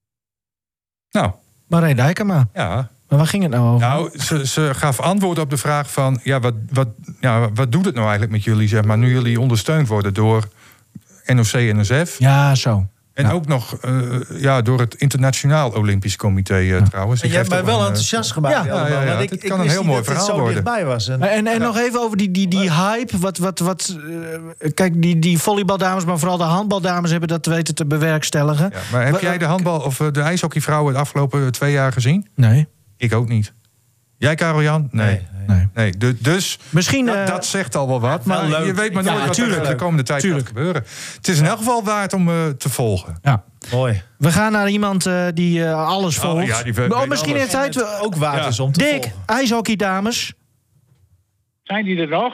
Nou, Maree Dijkema. ja. Maar waar ging het nou over? Nou, ze, ze gaf antwoord op de vraag van... Ja, wat, wat, ja, wat doet het nou eigenlijk met jullie, zeg maar... nu jullie ondersteund worden door NOC-NSF... Ja, zo. En Ja. ook nog eh, ja, door het Internationaal Olympisch Comité eh, trouwens. En jij hebt mij wel een, eh, enthousiast gemaakt. ja, ja, ja, want dit ik, kan ik een heel mooi verhaal zo worden. dichtbij was. En, En, en nog even over die, die, die hype. Wat, wat, wat, kijk, die, die volleybaldames, maar vooral de handbaldames hebben dat weten te bewerkstelligen. ja, maar heb jij de handbal of de ijshockeyvrouwen de afgelopen twee jaar gezien? Nee. Ik ook niet. Jij, Karel-Jan? Nee. nee. nee. du- dus Misschien. dat, eh, dat zegt al wel wat. Maar leuk. je weet maar Ja, nooit wat er de komende tijd Tuurlijk. gaat gebeuren. Het is in elk geval waard om eh, te volgen. ja. Mooi. We gaan naar iemand eh, die eh, alles volgt. ja, die weet oh, misschien alles. heeft hij het ook waard Ja. is om te Dick, volgen. ijshockeydames. Zijn die er nog?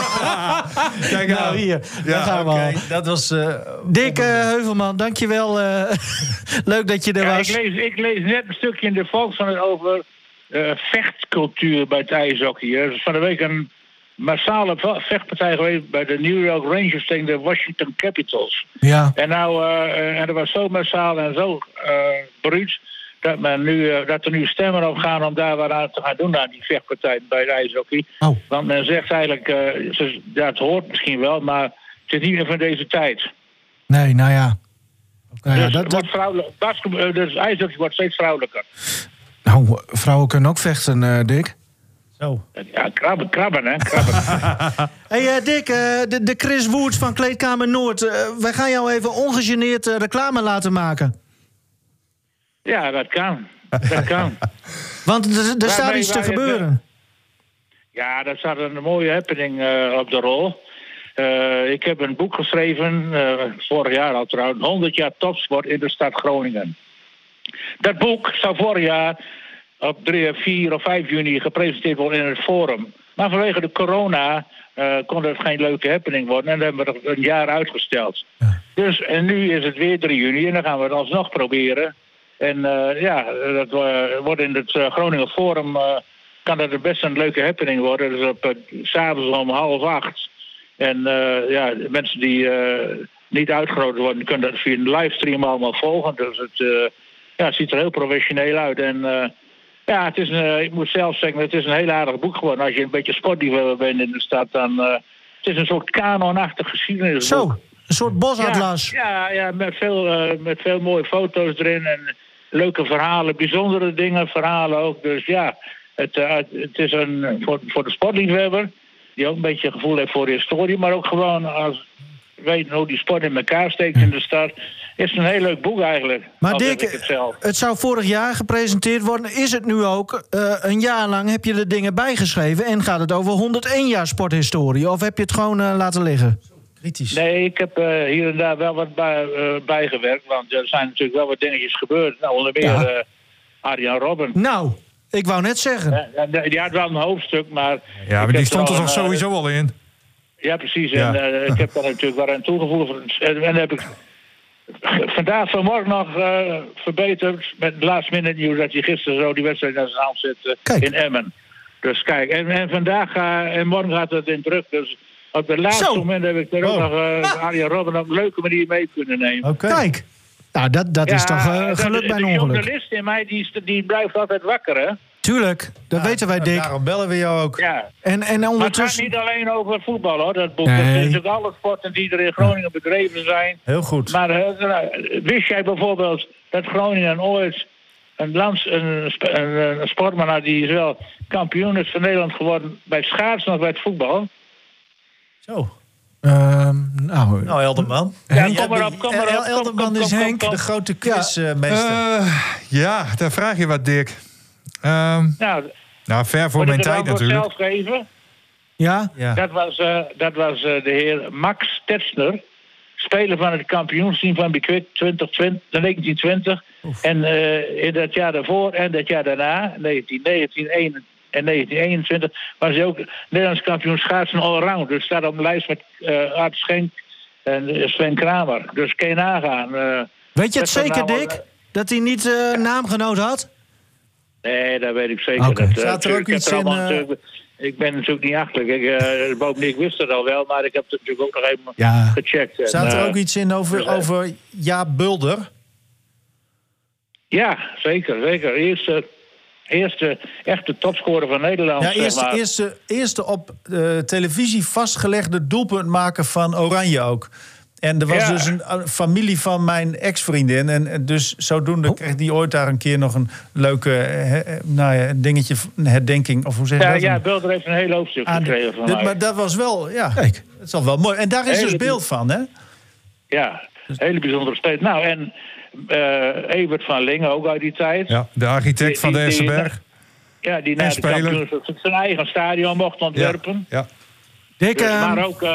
Kijk Nou, hier. daar gaan we Oké, al. dat was... eh, Dick eh, Heuvelman, dankjewel. eh leuk dat je er Ja, was. ik, lees, ik lees net een stukje in de Volkskrant over eh, vechtcultuur bij het ijshockey. Er is van de week een massale ve- vechtpartij geweest bij de New York Rangers tegen de Washington Capitals. Ja. En, nou, eh, en dat was zo massaal en zo eh bruut. Dat, men nu, eh, dat er nu stemmen op gaan om daar wat aan te gaan doen aan die vechtpartij bij de ijshockey. Oh. Want men zegt eigenlijk, eh, het hoort misschien wel, maar het is niet meer van deze tijd. Nee, nou ja. Nou ja, dus, dat, het dat, wordt vrouwelijk, basketbal, eh, dus ijshockey wordt steeds vrouwelijker. nou, vrouwen kunnen ook vechten, eh, Dick. Zo. Ja, krabben, krabben hè, krabben. hey, Dick, eh, de, de Chris Woerts van Kleedkamer Noord. wij gaan jou even ongegeneerd reclame laten maken. Ja, dat kan. Dat kan. Want er, er staat iets te gebeuren. Ja, dat staat een mooie happening eh, op de rol. Eh, ik heb een boek geschreven, eh, vorig jaar al trouwens, 100 jaar topsport in de stad Groningen. Dat boek zou vorig jaar op 3, 4 of 5 juni gepresenteerd worden in het Forum. Maar vanwege de corona kon het geen leuke happening worden en dat hebben we er een jaar uitgesteld. Dus en nu is het weer 3 juni en dan gaan we het alsnog proberen. En eh, ja, dat eh, wordt in het eh, Groningen Forum kan dat best een leuke happening worden. Dus op s'avonds om half acht. En ja, de mensen die niet uitgenodigd worden, kunnen dat via een livestream allemaal volgen. Dus het, ja, ziet er heel professioneel uit. En ja, het is een, ik moet zelf zeggen, het is een heel aardig boek geworden. Als je een beetje sportliefhebber bent in de stad, dan het is een soort kanonachtig geschiedenisboek. Zo, een soort bosatlas. Ja, ja, ja met, veel, met veel mooie foto's erin en leuke verhalen, bijzondere dingen, verhalen ook. Dus ja, het, uh, het is een, voor, voor de sportliefhebber, die ook een beetje gevoel heeft voor de historie, maar ook gewoon als weten hoe die sport in elkaar steekt in de stad. Is een heel leuk boek eigenlijk. Maar Dick, het, het, zou vorig jaar gepresenteerd worden. Is het nu ook? Uh, een jaar lang heb je de dingen bijgeschreven en gaat het over 101 jaar sporthistorie? Of heb je het gewoon uh, laten liggen? Kritisch. Nee, ik heb uh, hier en daar wel wat bij, bijgewerkt. Want er zijn natuurlijk wel wat dingetjes gebeurd. Nou, onder meer ja. Arjan Robben. Nou, ik wou net zeggen. Ja, die had wel een hoofdstuk, maar... Ja, maar die stond er toch sowieso al in? Ja, precies. Ja. En ik heb daar natuurlijk wel aan toegevoegd. En, en heb ik vandaag vanmorgen nog uh, verbeterd met het last minute nieuws dat hij gisteren zo die wedstrijd naar zijn hand uh, in Emmen. Dus kijk, en, en vandaag uh, en morgen gaat het in druk. Dus op het laatste zo. moment heb ik er ook oh. nog uh, Arjen Robben op een leuke manier mee kunnen nemen. Okay. Kijk, nou, dat, dat ja, is toch uh, geluk de, bij een ongeluk. De journalist in mij die, die blijft altijd wakker, hè? Tuurlijk, dat ja, weten wij, Dick. Daarom bellen we jou ook. Ja. En, en ondertussen... Maar het gaat niet alleen over voetbal, hoor, dat boek. Nee. Het is natuurlijk alle sporten die er in Groningen bedreven zijn. Heel goed. Maar uh, wist jij bijvoorbeeld dat Groningen ooit een, lands, een, een, een sportman had... die is wel kampioen is van Nederland geworden bij het schaatsen of bij het voetbal? Zo. Uh, nou, nou, Elderman. Ja, kom maar op, kom maar op. Elderman kom, is Henk, kom, de grote quizmeester. Ja. Uh, ja, daar vraag je wat, Dick. Um, nou, nou, ver voor mijn tijd natuurlijk. zelf geven? Ja? ja. Dat was, uh, dat was uh, de heer Max Tetzner. Speler van het kampioensteam van Bikwik 2020, 1920. Oef. En uh, in dat jaar daarvoor en dat jaar daarna, 1919 en 1921, was hij ook Nederlands kampioen schaatsen allround. Dus staat op de lijst met uh, Art Schenk en Sven Kramer. Dus kun je nagaan. Uh, Weet je het zeker, nou, Dick? Dat hij niet uh, naamgenoot had? Nee, dat weet ik zeker. Okay. Dat, Staat er ook iets in... Ik ben natuurlijk niet achterlijk. Ik, uh, bovendien, ik wist het al wel, maar ik heb het natuurlijk ook nog even ja. gecheckt. Staat er en, ook iets in over, dus, over Jaap Bulder? Ja, zeker. zeker. Eerste, eerste echte topscorer van Nederland. Ja, eerste, zeg maar. eerste, eerste op uh, televisie vastgelegde doelpuntmaker van Oranje ook. En er was Ja. dus een familie van mijn ex-vriendin. En en dus zodoende kreeg die ooit daar een keer nog een leuke he- he- nou ja, dingetje, een herdenking. Of hoe zeg je Ja, dat? ja, Bulder heeft een heel hoofdstuk gekregen van dit- mij. maar dat was wel, ja, Kijk. dat is al wel mooi. En daar is dus beeld van, hè? Ja, hele bijzondere steeds. Nou, en uh, Evert van Lingen ook uit die tijd. Ja, de architect van de Essenberg. Ja, die En na de zijn eigen stadion mocht Ja, ontwerpen. ja. Dick, Dus, maar ook uh,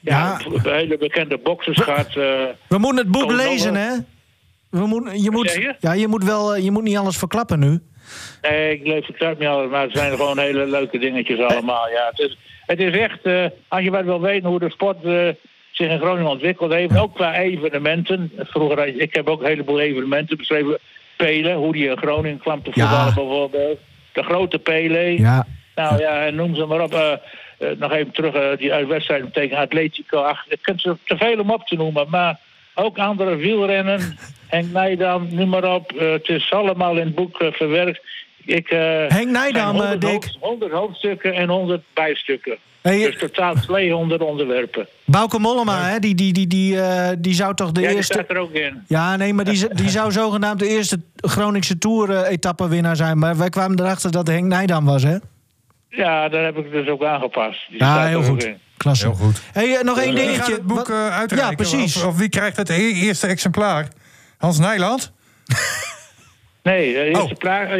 ja, ja. hele bekende boxers gaat. Uh, we moeten het boek lezen, hè? We moeten, je, moet, je? ja, je, moet wel, eh, je moet niet alles verklappen nu. nee, ik leef het uit niet alles, maar het zijn gewoon hele leuke dingetjes allemaal. Ja, het, is, het is echt, uh, als je wat wil weten hoe de sport uh, zich in Groningen ontwikkeld heeft, ook qua evenementen. Vroeger, ik heb ook een heleboel evenementen beschreven. Pelen, hoe die in Groningen kwam te Ja. voetballen bijvoorbeeld. De grote Pele. Ja. Nou ja, en noem ze maar op. eh, eh, nog even terug, eh, die uitwedstrijd tegen Atletico. Ach, ik kunt ze te veel om op te noemen, maar ook andere wielrennen. Henk Nijdam, noem maar op. Het is allemaal in het boek verwerkt. Ik, Henk Nijdam, zijn 100 Dick. hoofd- 100 hoofdstukken en 100 bijstukken. Hey, Dus totaal 200 onderwerpen. Bouke Mollema, hè, die, die, die, die, eh, die zou toch de Ja, die eerste... staat er ook in. Ja, nee, maar die, die zou zogenaamd de eerste Groningse Tour-etappenwinnaar zijn. Maar wij kwamen erachter dat Henk Nijdam was, hè? Ja, daar heb ik dus ook aangepast. Die Ja, heel goed. in. Klasse. Heel goed. Hey, eh, nog één Wie dingetje. gaat het boek uitreiken? Ja, precies. Of, of wie krijgt het eerste exemplaar? Hans Nijland? Nee, de Oh. exemplaar,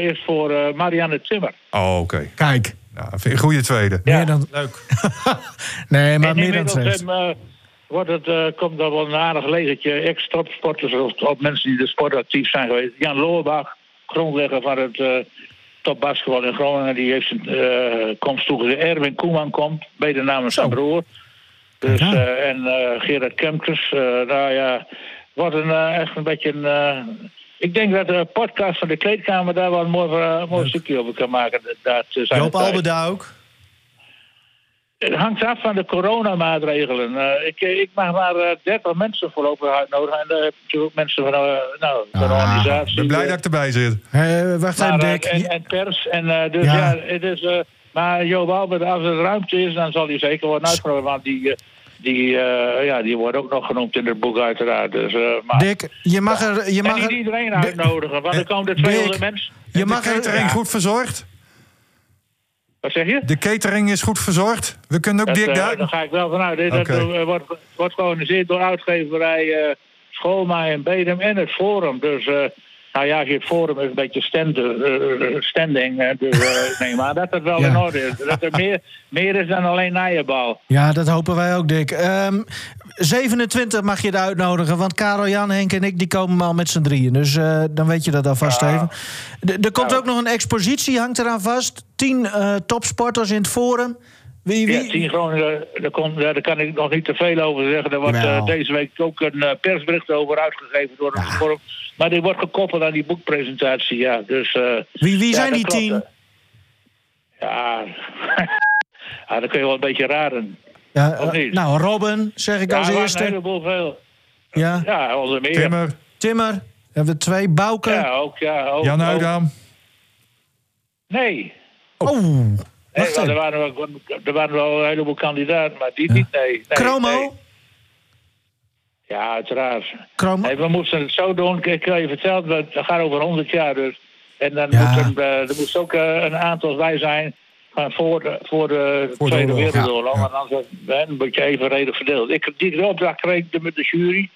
is voor Marianne Timmer. Oh, oké. Kijk. Vind ik een goede tweede. Meer dan... Leuk. Nee, maar en meer dan terecht. eh, wordt het, eh, komt er wel een aardig legertje ex-topsporters of, of mensen die de sport actief zijn geweest. Jan Loorbach, grondlegger van het eh topbasketbal in Groningen, die heeft zijn eh, komst toegezegd. Erwin Koeman komt, mede namens zijn broer. Dus, Ja. eh, en eh, Gerard Kemkers. eh, nou ja, wordt een, eh, echt een beetje een... ik denk dat de podcast van de kleedkamer daar wel een mooi, eh, mooi stukje over kan maken. Dat, eh, Joop tijd. Albeda ook. Het hangt af van de coronamaatregelen. Eh, ik, ik mag maar eh, 30 mensen voorlopig uitnodigen. En daar heb je natuurlijk ook mensen van, nou, van de Ah, organisatie. Ik ben blij dat ik erbij zit. Eh, wacht maar, Dick. en, en pers. En, eh, dus Ja. ja, het is, eh, maar Joop Albert, als er ruimte is, dan zal hij zeker worden uitgenodigd. Want die, die, eh, ja, die wordt ook nog genoemd in het boek, uiteraard. Dus, eh, maar, Dick, je mag er... Je en mag niet er iedereen uitnodigen, want er komen er Dick. 200 mensen. je de mag catering ja. goed verzorgd? Wat zeg je? De catering is goed verzorgd? We kunnen ook Dat, Dick eh, daar... daar ga ik wel vanuit. Dit Oké. dat, eh, wordt, wordt georganiseerd door uitgeverij eh Schoolmaai en Bedem en het Forum. Dus, eh, nou ja, het Forum is een beetje stand, eh, standing. dus nee, maar dat het wel Ja. in orde is. Dat er meer, meer is dan alleen naaienbal. Ja, dat hopen wij ook, Dick. Ehm 27 mag je het uitnodigen, want Karel, Jan, Henk en ik die komen al met z'n drieën. Dus dan weet je dat alvast even. D- er komt ook nog een expositie, hangt eraan vast. Tien eh, topsporters in het forum. Wie, wie? Ja, 10 Groningen, daar, kan ik nog niet te veel over zeggen. Er wordt deze week ook een persbericht over uitgegeven door het Forum. Maar die wordt gekoppeld aan die boekpresentatie, ja. Dus, eh, Wie, wie Ja, zijn die klopt, tien? Ja, ja, dat kun je wel een beetje raden. Ja, Of eh, niet? nou, Robin, zeg ik Ja, als er eerste. een heleboel veel. Ja. Ja, onder meer. Timmer, Timmer, hebben we twee. Bouke. Ja, ook, ja. Ook, Jan. Nee. Oh, Nee, wacht want er, waren wel, er waren wel een heleboel kandidaten, maar die niet, nee. nee Chromo? nee. Ja, uiteraard. Nee, we moesten het zo doen. Ik kan je vertellen, het gaat over 100 jaar dus. En dan Ja. moet er, eh, er moest ook eh, een aantal bij zijn van voor de, voor de Voor de Tweede oorlog, Wereldoorlog. ja. En anders hè, een beetje evenredig verdeeld. Ik, die opdracht kreeg ik met de jury.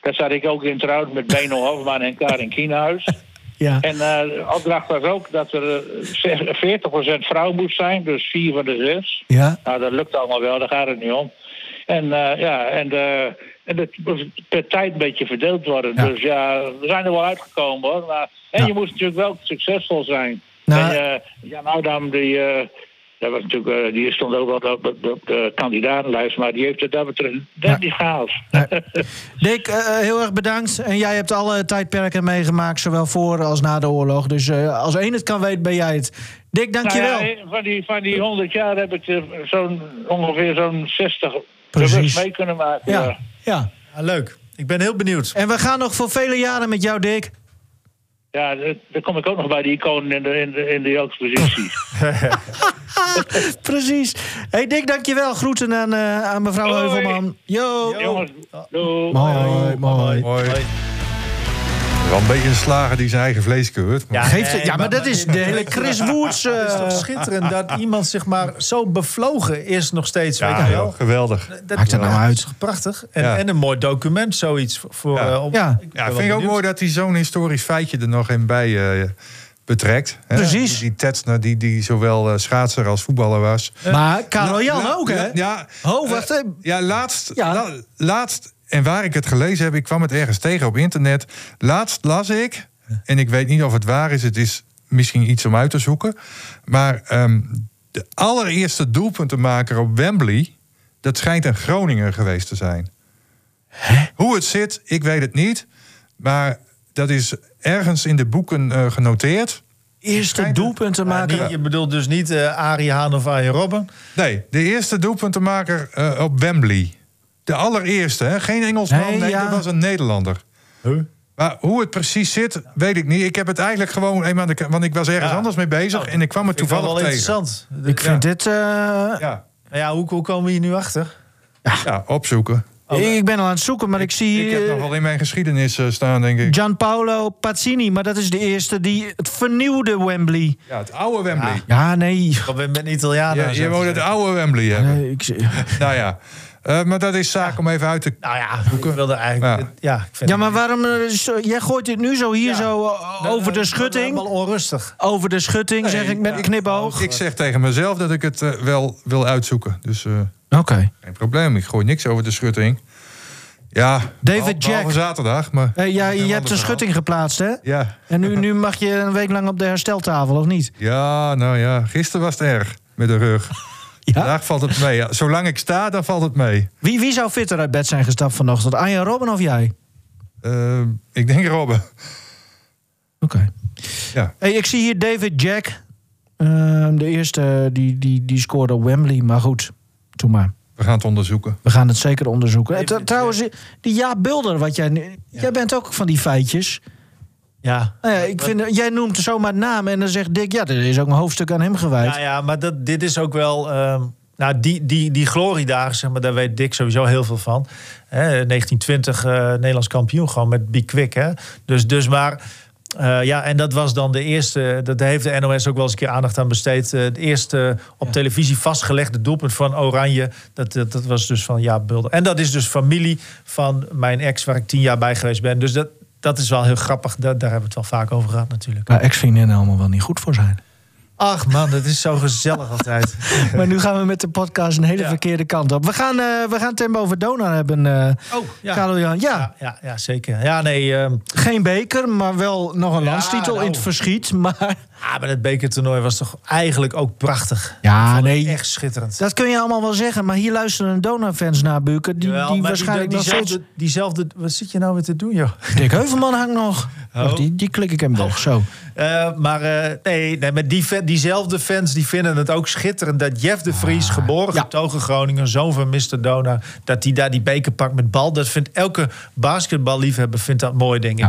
Daar zat ik ook in trouwens met Beno Hofman en Karin Kienhuis. Ja. En eh, de opdracht was ook dat er eh, zes- 40% vrouw moest zijn, dus vier van de zes. Ja. Nou, dat lukt allemaal wel, daar gaat het niet om. En eh, ja, en, eh, en dat moest per tijd een beetje verdeeld worden. Ja. Dus ja, we zijn er wel uitgekomen hoor. Maar, en Ja. je moest natuurlijk wel succesvol zijn. Nou- en, eh, Jan Oudam, die, eh, dat was natuurlijk, eh, die stond ook wel op, op, op de kandidatenlijst, maar die heeft het dat betreft net Ja. niet gehaald. Nee. Dick, heel erg bedankt. En jij hebt alle tijdperken meegemaakt, zowel voor als na de oorlog. Dus als één het kan weten, ben jij het. Dick, dankjewel. Nou ja, van, die, van die 100 jaar heb ik zo'n, ongeveer zo'n 60 Precies. mee kunnen maken. ja, ja. leuk. Ik ben heel benieuwd. En we gaan nog voor vele jaren met jou, Dick. Ja, daar- daar kom ik ook nog bij die iconen in de, in de, in de expositie. Precies. hey Dick, dankjewel. Groeten aan, eh, aan mevrouw Hoi. Heuvelman. Yo. Jongens, doei. Mooi, mooi. Mooi. Wel een beetje een slager die zijn eigen vlees keurt. maar- Geeft nee, ja, maar maar- dat is de hele Chris Woods. Het is eh, toch schitterend dat iemand zeg maar zo bevlogen is nog steeds. Ja, weet je wel. joh, geweldig. Dat, Maakt het nou uit? prachtig. En, Ja. en een mooi document, zoiets. Voor, Ja. eh, op- Ja. ik Ja, vind ik ook benieuwd. mooi dat hij zo'n historisch feitje er nog in bij eh, betrekt. Hè? Precies. Die, die Tetsner, die, die zowel eh, schaatser als voetballer was. maar Karel Jan ook, hè? la- Ja, Oh, wacht eh, even. ja, laatst, Ja. la- laatst, en waar ik het gelezen heb, ik kwam het ergens tegen op internet. Laatst las ik, en ik weet niet of het waar is, het is misschien iets om uit te zoeken. Maar ehm, de allereerste doelpuntenmaker op Wembley, dat schijnt een Groninger geweest te zijn. Hoe het zit, ik weet het niet. Maar dat is ergens in de boeken eh, genoteerd. Eerste Schijnt- doelpunten Maar maken. je bedoelt dus niet eh Arie Haan of Arjen Robben? Nee, de eerste doelpuntenmaker eh, op Wembley. De allereerste, hè? geen Engelsman, Nee, nee, ja. dat was een Nederlander. Maar hoe het precies zit, weet ik niet. Ik heb het eigenlijk gewoon eenmaal... aan de- Want ik was ergens Ja. anders mee bezig en ik kwam het wel toevallig wel tegen. interessant. Ik vind dit... eh, Ja, Nou ja, hoe, hoe komen we hier nu achter? ja, opzoeken. ik ben al aan het zoeken, maar ik, zie... Ik heb nog wel in mijn geschiedenis eh, staan, denk ik. Gianpaolo Pazzini, maar dat is de eerste die het vernieuwde Wembley. Ja, het oude Wembley. Ja, nee. Ik ben met Italianen. Ja, je wou het oude Wembley hebben. Nee, ik, Nou ja, Eh, maar dat is zaak om even uit te... Nou ja, ik wilde eigenlijk... Ja, ik vind ja, maar waarom... eh, zo- jij gooit dit nu zo hier Ja. zo eh, over de schutting? Wel onrustig. Over de schutting, zeg ik met een knipoog. Ik zeg tegen mezelf dat ik het wel wil uitzoeken. Dus eh, Oké. geen probleem. Ik gooi niks over de schutting. Ja, David behalve Jack. zaterdag. Maar Eh, ja, je hebt een schutting geplaatst, hè? Ja. En nu, nu mag je een week lang op de hersteltafel, of niet? ja, nou ja. Gisteren was het erg met de rug. Vandaag valt het mee. Ja, zolang ik sta, dan valt het mee. Wie, wie zou fitter uit bed zijn gestapt vanochtend? Arjen Robben of jij? Eh, ik denk Robben. Oké. Ja. Hey, ik zie hier David Jack. Ehm, de eerste die, die, die scoorde op Wembley. Maar goed, doe maar. We gaan het onderzoeken. We gaan het zeker onderzoeken. David t- trouwens, die Jaap Bulder, wat jij, nu- jij bent ook van die feitjes. Ja. Nou ja, ik vind, jij noemt zomaar namen en dan zegt Dick... ja, er is ook een hoofdstuk aan hem gewijd. Ja, ja maar dat, dit is ook wel... ehm, nou, die, die, die gloriedagen, zeg maar, daar weet Dick sowieso heel veel van. Hè, 1920 eh, Nederlands kampioen, gewoon met Be Quick. Hè? Dus, dus maar... eh, ja, en dat was dan de eerste. Dat heeft de NOS ook wel eens een keer aandacht aan besteed. eh, het eerste op televisie vastgelegde doelpunt van Oranje. Dat, dat, dat was dus van Jaap Bulder. En dat is dus familie van mijn ex, waar ik tien jaar bij geweest ben. Dus dat, dat is wel heel grappig. Da- daar hebben we het wel vaak over gehad, natuurlijk. Waar ex-vriendinnen allemaal wel niet goed voor zijn. Ach man, dat is zo gezellig altijd. Maar nu gaan we met de podcast een hele Ja. verkeerde kant op. We gaan, eh we gaan Tembo over Donar hebben, eh Oh, ja. Karel-Jan. Ja, Ja, ja, ja, zeker. Ja, nee. ehm, geen beker, maar wel nog een landstitel nou. in het verschiet. Maar ah, maar het bekertoernooi was toch eigenlijk ook prachtig. Ja, nee. Echt schitterend. dat kun je allemaal wel zeggen. Maar hier luisteren Donar-fans naar, Buken. Die, Jawel, die waarschijnlijk nog steeds... diezelfde, diezelfde... Wat zit je nou weer te doen, joh? Dick Heuvelman hangt nog. Oh. Wacht, die, die klik ik hem nog, zo. Eh, maar eh, nee, nee maar die, diezelfde fans die vinden het ook schitterend... dat Jeff de Vries, geboren Ah, ja. getogen Groningen... zoon van Mr. Donar, dat hij daar die beker pakt met bal. Dat vindt elke basketballiefhebber vindt dat mooi, denk ik.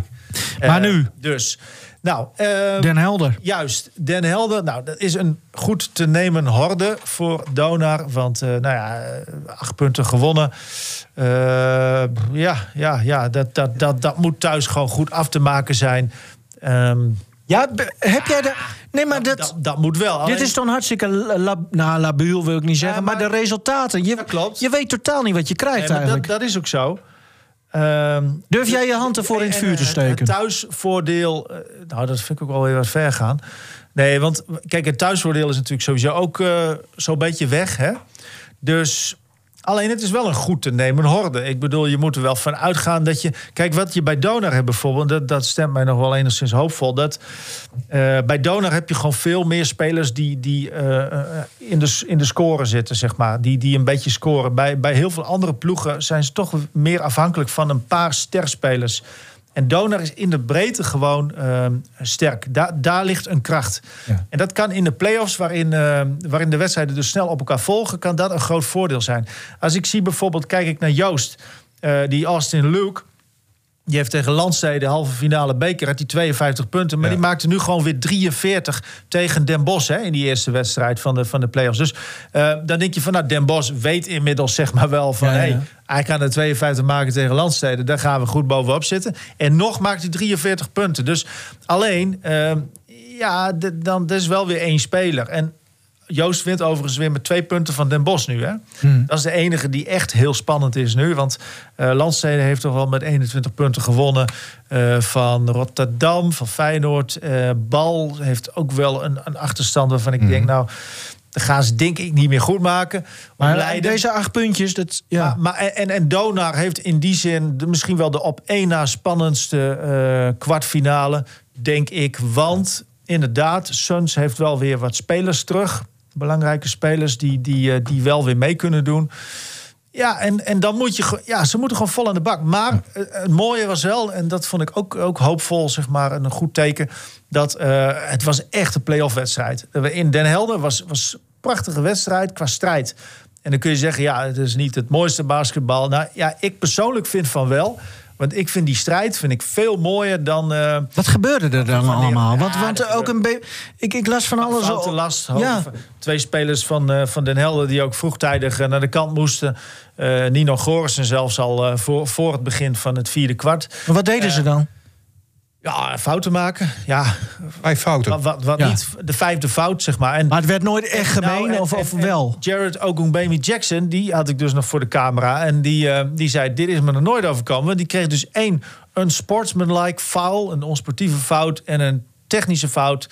Maar Eh, nu? Dus, nou... eh, Den Helder. Juist, Den Helder. Nou, dat is een goed te nemen horde voor Donar. Want, eh, nou ja, eh, acht punten gewonnen. Eh, ja, ja, ja dat, dat, dat, dat moet thuis gewoon goed af te maken zijn. Ehm, Ja, heb jij de... Nee, maar dat... dat, dat moet wel. Dit Alleen- is toch hartstikke la, la- nou, labiel, wil ik niet zeggen. maar, maar- de resultaten, je, Dat klopt. je weet totaal niet wat je krijgt Nee, maar dat, eigenlijk. dat is ook zo. Ehm, Durf jij je hand ervoor in het vuur te eh, steken? Het thuisvoordeel, eh, nou dat vind ik ook wel weer wat ver gaan. Nee, want kijk, het thuisvoordeel is natuurlijk sowieso ook eh, zo'n beetje weg. Hè? Dus alleen het is wel een goed te nemen horde. Ik bedoel, je moet er wel van uitgaan dat je... Kijk, wat je bij Donar hebt bijvoorbeeld, dat, dat stemt mij nog wel enigszins hoopvol. Dat, eh, bij Donar heb je gewoon veel meer spelers die, die eh, eh, in, de, in de score zitten, zeg maar. Die, die een beetje scoren. Bij, bij heel veel andere ploegen zijn ze toch meer afhankelijk van een paar sterspelers. En Donar is in de breedte gewoon ehm, sterk. Daar, daar ligt een kracht. Ja. En dat kan in de play-offs, waarin, ehm, waarin de wedstrijden dus snel op elkaar volgen, kan dat een groot voordeel zijn. Als ik zie bijvoorbeeld, kijk ik naar Joost, eh, die Austin Luke. Die heeft tegen Landstede de halve finale beker had die 52 punten. Maar Ja. die maakte nu gewoon weer 43 tegen Den Bosch hè, in die eerste wedstrijd van de, van de play-offs. Dus eh, dan denk je van nou, Den Bosch weet inmiddels zeg maar wel van... Ja. Hey, hij kan er 52 maken tegen Landstede. Daar gaan we goed bovenop zitten. En nog maakt hij 43 punten. Dus alleen, eh, ja, de- dan is wel weer één speler. En Joost wint overigens weer met twee punten van Den Bosch nu. Hè? Dat is de enige die echt heel spannend is nu. Want Landstede heeft toch wel met 21 punten gewonnen eh, van Rotterdam, van Feyenoord. Eh, Bal heeft ook wel een, een achterstand waarvan ik denk, nou, dat gaan ze denk ik niet meer goed maken. maar deze acht puntjes, dat, ja. maar, maar, en, en Donar heeft in die zin de, misschien wel de op één na spannendste eh, kwartfinale, denk ik. Want inderdaad, Suns heeft wel weer wat spelers terug. Belangrijke spelers die, die, eh, die wel weer mee kunnen doen. Ja, en, en dan moet je... Ja, ze moeten gewoon vol aan de bak. Maar eh, het mooie was wel, en dat vond ik ook, ook hoopvol, zeg maar, en een goed teken... dat eh, het was echt een play-off wedstrijd. In Den Helder was, was een prachtige wedstrijd qua strijd. En dan kun je zeggen, ja, het is niet het mooiste basketbal. Nou ja, ik persoonlijk vind van wel... Want ik vind die strijd vind ik veel mooier dan... eh, Wat gebeurde er dan allemaal? Want, Ja, want ook een be- ik, ik las van alles al- last. Ja. Twee spelers van, eh, van Den Helder die ook vroegtijdig eh, naar de kant moesten. Nino Gorissen zelfs al voor, voor het begin van het vierde kwart. Maar wat deden ze dan? Ja, fouten maken. Ja, Vijf fouten. wat, wat, wat Ja. niet. De vijfde fout, zeg maar. En, Maar het werd nooit echt gemeen, Nou, en- of, of en wel? Jared Ogunbemi Jackson, die had ik dus nog voor de camera. En die, eh, die zei, dit is me nog nooit overkomen. Die kreeg dus één unsportsmanlike foul, een onsportieve fout... en een technische fout.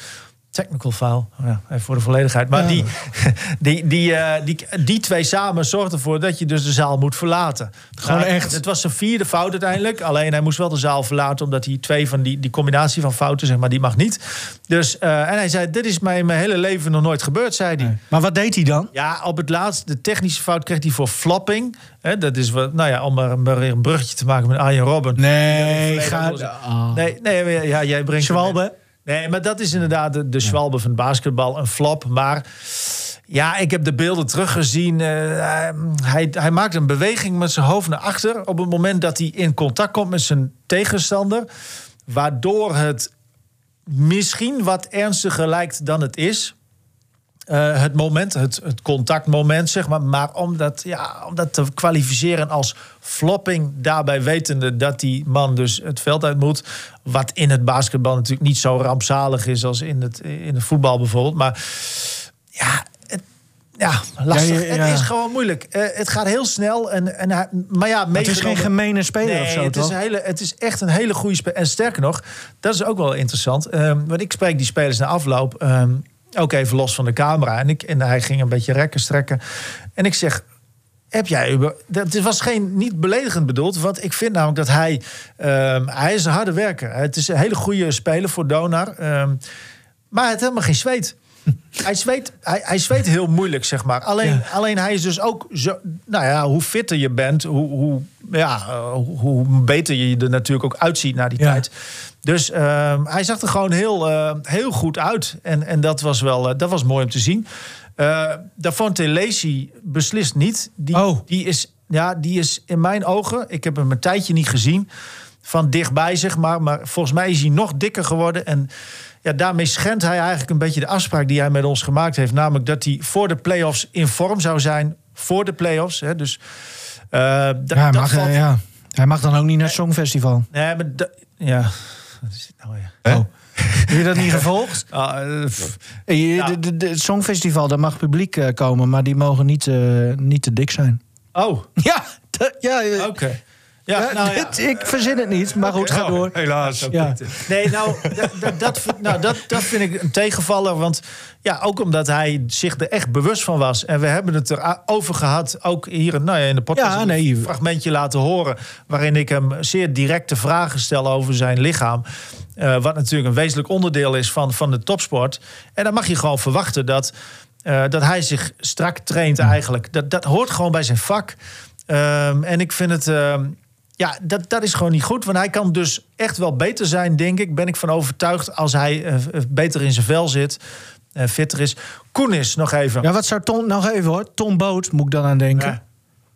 Technical foul, Oh ja, even voor de volledigheid. Maar die, die, die, eh, die, die twee samen zorgden ervoor dat je dus de zaal moet verlaten. Gewoon Nou, echt? Het was zijn vierde fout uiteindelijk. Alleen hij moest wel de zaal verlaten... omdat hij twee van die, die combinatie van fouten, zeg maar, die mag niet. Dus, eh, en hij zei, dit is mij mijn hele leven nog nooit gebeurd, zei hij. Maar wat deed hij dan? Ja, op het laatst, de technische fout kreeg hij voor flopping. Hè, dat is wat, nou ja, om maar, maar weer een bruggetje te maken met Arjen Robben. Nee, ga... Oh. Nee, nee, ja, jij brengt. Schwalbe? Nee, maar dat is inderdaad de, de van het basketbal, een flop. Maar ja, ik heb de beelden teruggezien. Eh, hij, hij maakt een beweging met zijn hoofd naar achter op het moment dat hij in contact komt met zijn tegenstander, waardoor het misschien wat ernstiger lijkt dan het is. Eh, het moment, het, het contactmoment, zeg maar. Maar om dat, ja, om dat te kwalificeren als flopping, daarbij wetende dat die man dus het veld uit moet. Wat in het basketbal natuurlijk niet zo rampzalig is als in het, in het voetbal bijvoorbeeld. Maar ja, ja lastig. Ja, ja, ja. Het is gewoon moeilijk. Eh, het gaat heel snel. En, en, hij- maar ja, het is geen gemene speler Nee, of zo, het is, toch? een hele, het is echt een hele goede speler. En sterker nog, dat is ook wel interessant. Ehm, want ik spreek die spelers na afloop. ehm, ook even los van de camera. En, ik, en hij ging een beetje rekken, strekken. En ik zeg. Heb jij dat was geen niet beledigend bedoeld, want ik vind namelijk dat hij ehm, hij is een harde werker. Het is een hele goede speler voor Donar, ehm, maar heeft helemaal geen zweet. Hij zweet, hij, hij zweet heel moeilijk, zeg maar. Alleen, alleen hij is dus ook zo. Nou ja, hoe fitter je bent, hoe, hoe, ja, hoe, beter je er natuurlijk ook uitziet na die Ja. tijd. Dus ehm, hij zag er gewoon heel, eh, heel goed uit. En, en dat, was wel, eh, dat was mooi om te zien. Eh Davante Lacey beslist niet. Die, Oh. die, is, ja, die is in mijn ogen, ik heb hem een tijdje niet gezien, van dichtbij zeg maar. Maar volgens mij is hij nog dikker geworden. En ja, daarmee schendt hij eigenlijk een beetje de afspraak die hij met ons gemaakt heeft. Namelijk dat hij voor de play-offs in vorm zou zijn. Voor de play-offs. Hè. Dus eh, Ja, hij mag, valt- ja. hij mag dan ook niet naar het Songfestival. Nee, maar ja. Wat is dit nou weer? Oh. Heb je dat niet gevolgd? Ah, eh. Eh, je- Ja. de, de, de- het Songfestival, daar mag publiek eh, komen, maar die mogen niet, eh, niet te dik zijn. Oh, Ja, ja, oké. Ja, ja, nou ja. dit- ik verzin het niet, maar goed, ga door. Helaas. Ja. Nee, nou, dat, dat, dat, vind- nou dat, dat vind ik een tegenvaller. Want ja, ook omdat hij zich er echt bewust van was. En we hebben het erover gehad, ook hier nou ja, in de podcast. Ja, nee. Een fragmentje laten horen. Waarin ik hem zeer directe vragen stel over zijn lichaam. Eh, wat natuurlijk een wezenlijk onderdeel is van, van de topsport. En dan mag je gewoon verwachten dat, eh, dat hij zich strak traint eigenlijk. Dat, dat hoort gewoon bij zijn vak. Ehm, en ik vind het. ehm, ja, dat, dat is gewoon niet goed. Want hij kan dus echt wel beter zijn, denk ik. Ben ik van overtuigd als hij eh, eh, beter in zijn vel zit. eh, fitter is. Koenis nog even. Ja, wat zou Tom, nog even hoor, Tom Boot, moet ik dan aan denken. Ja.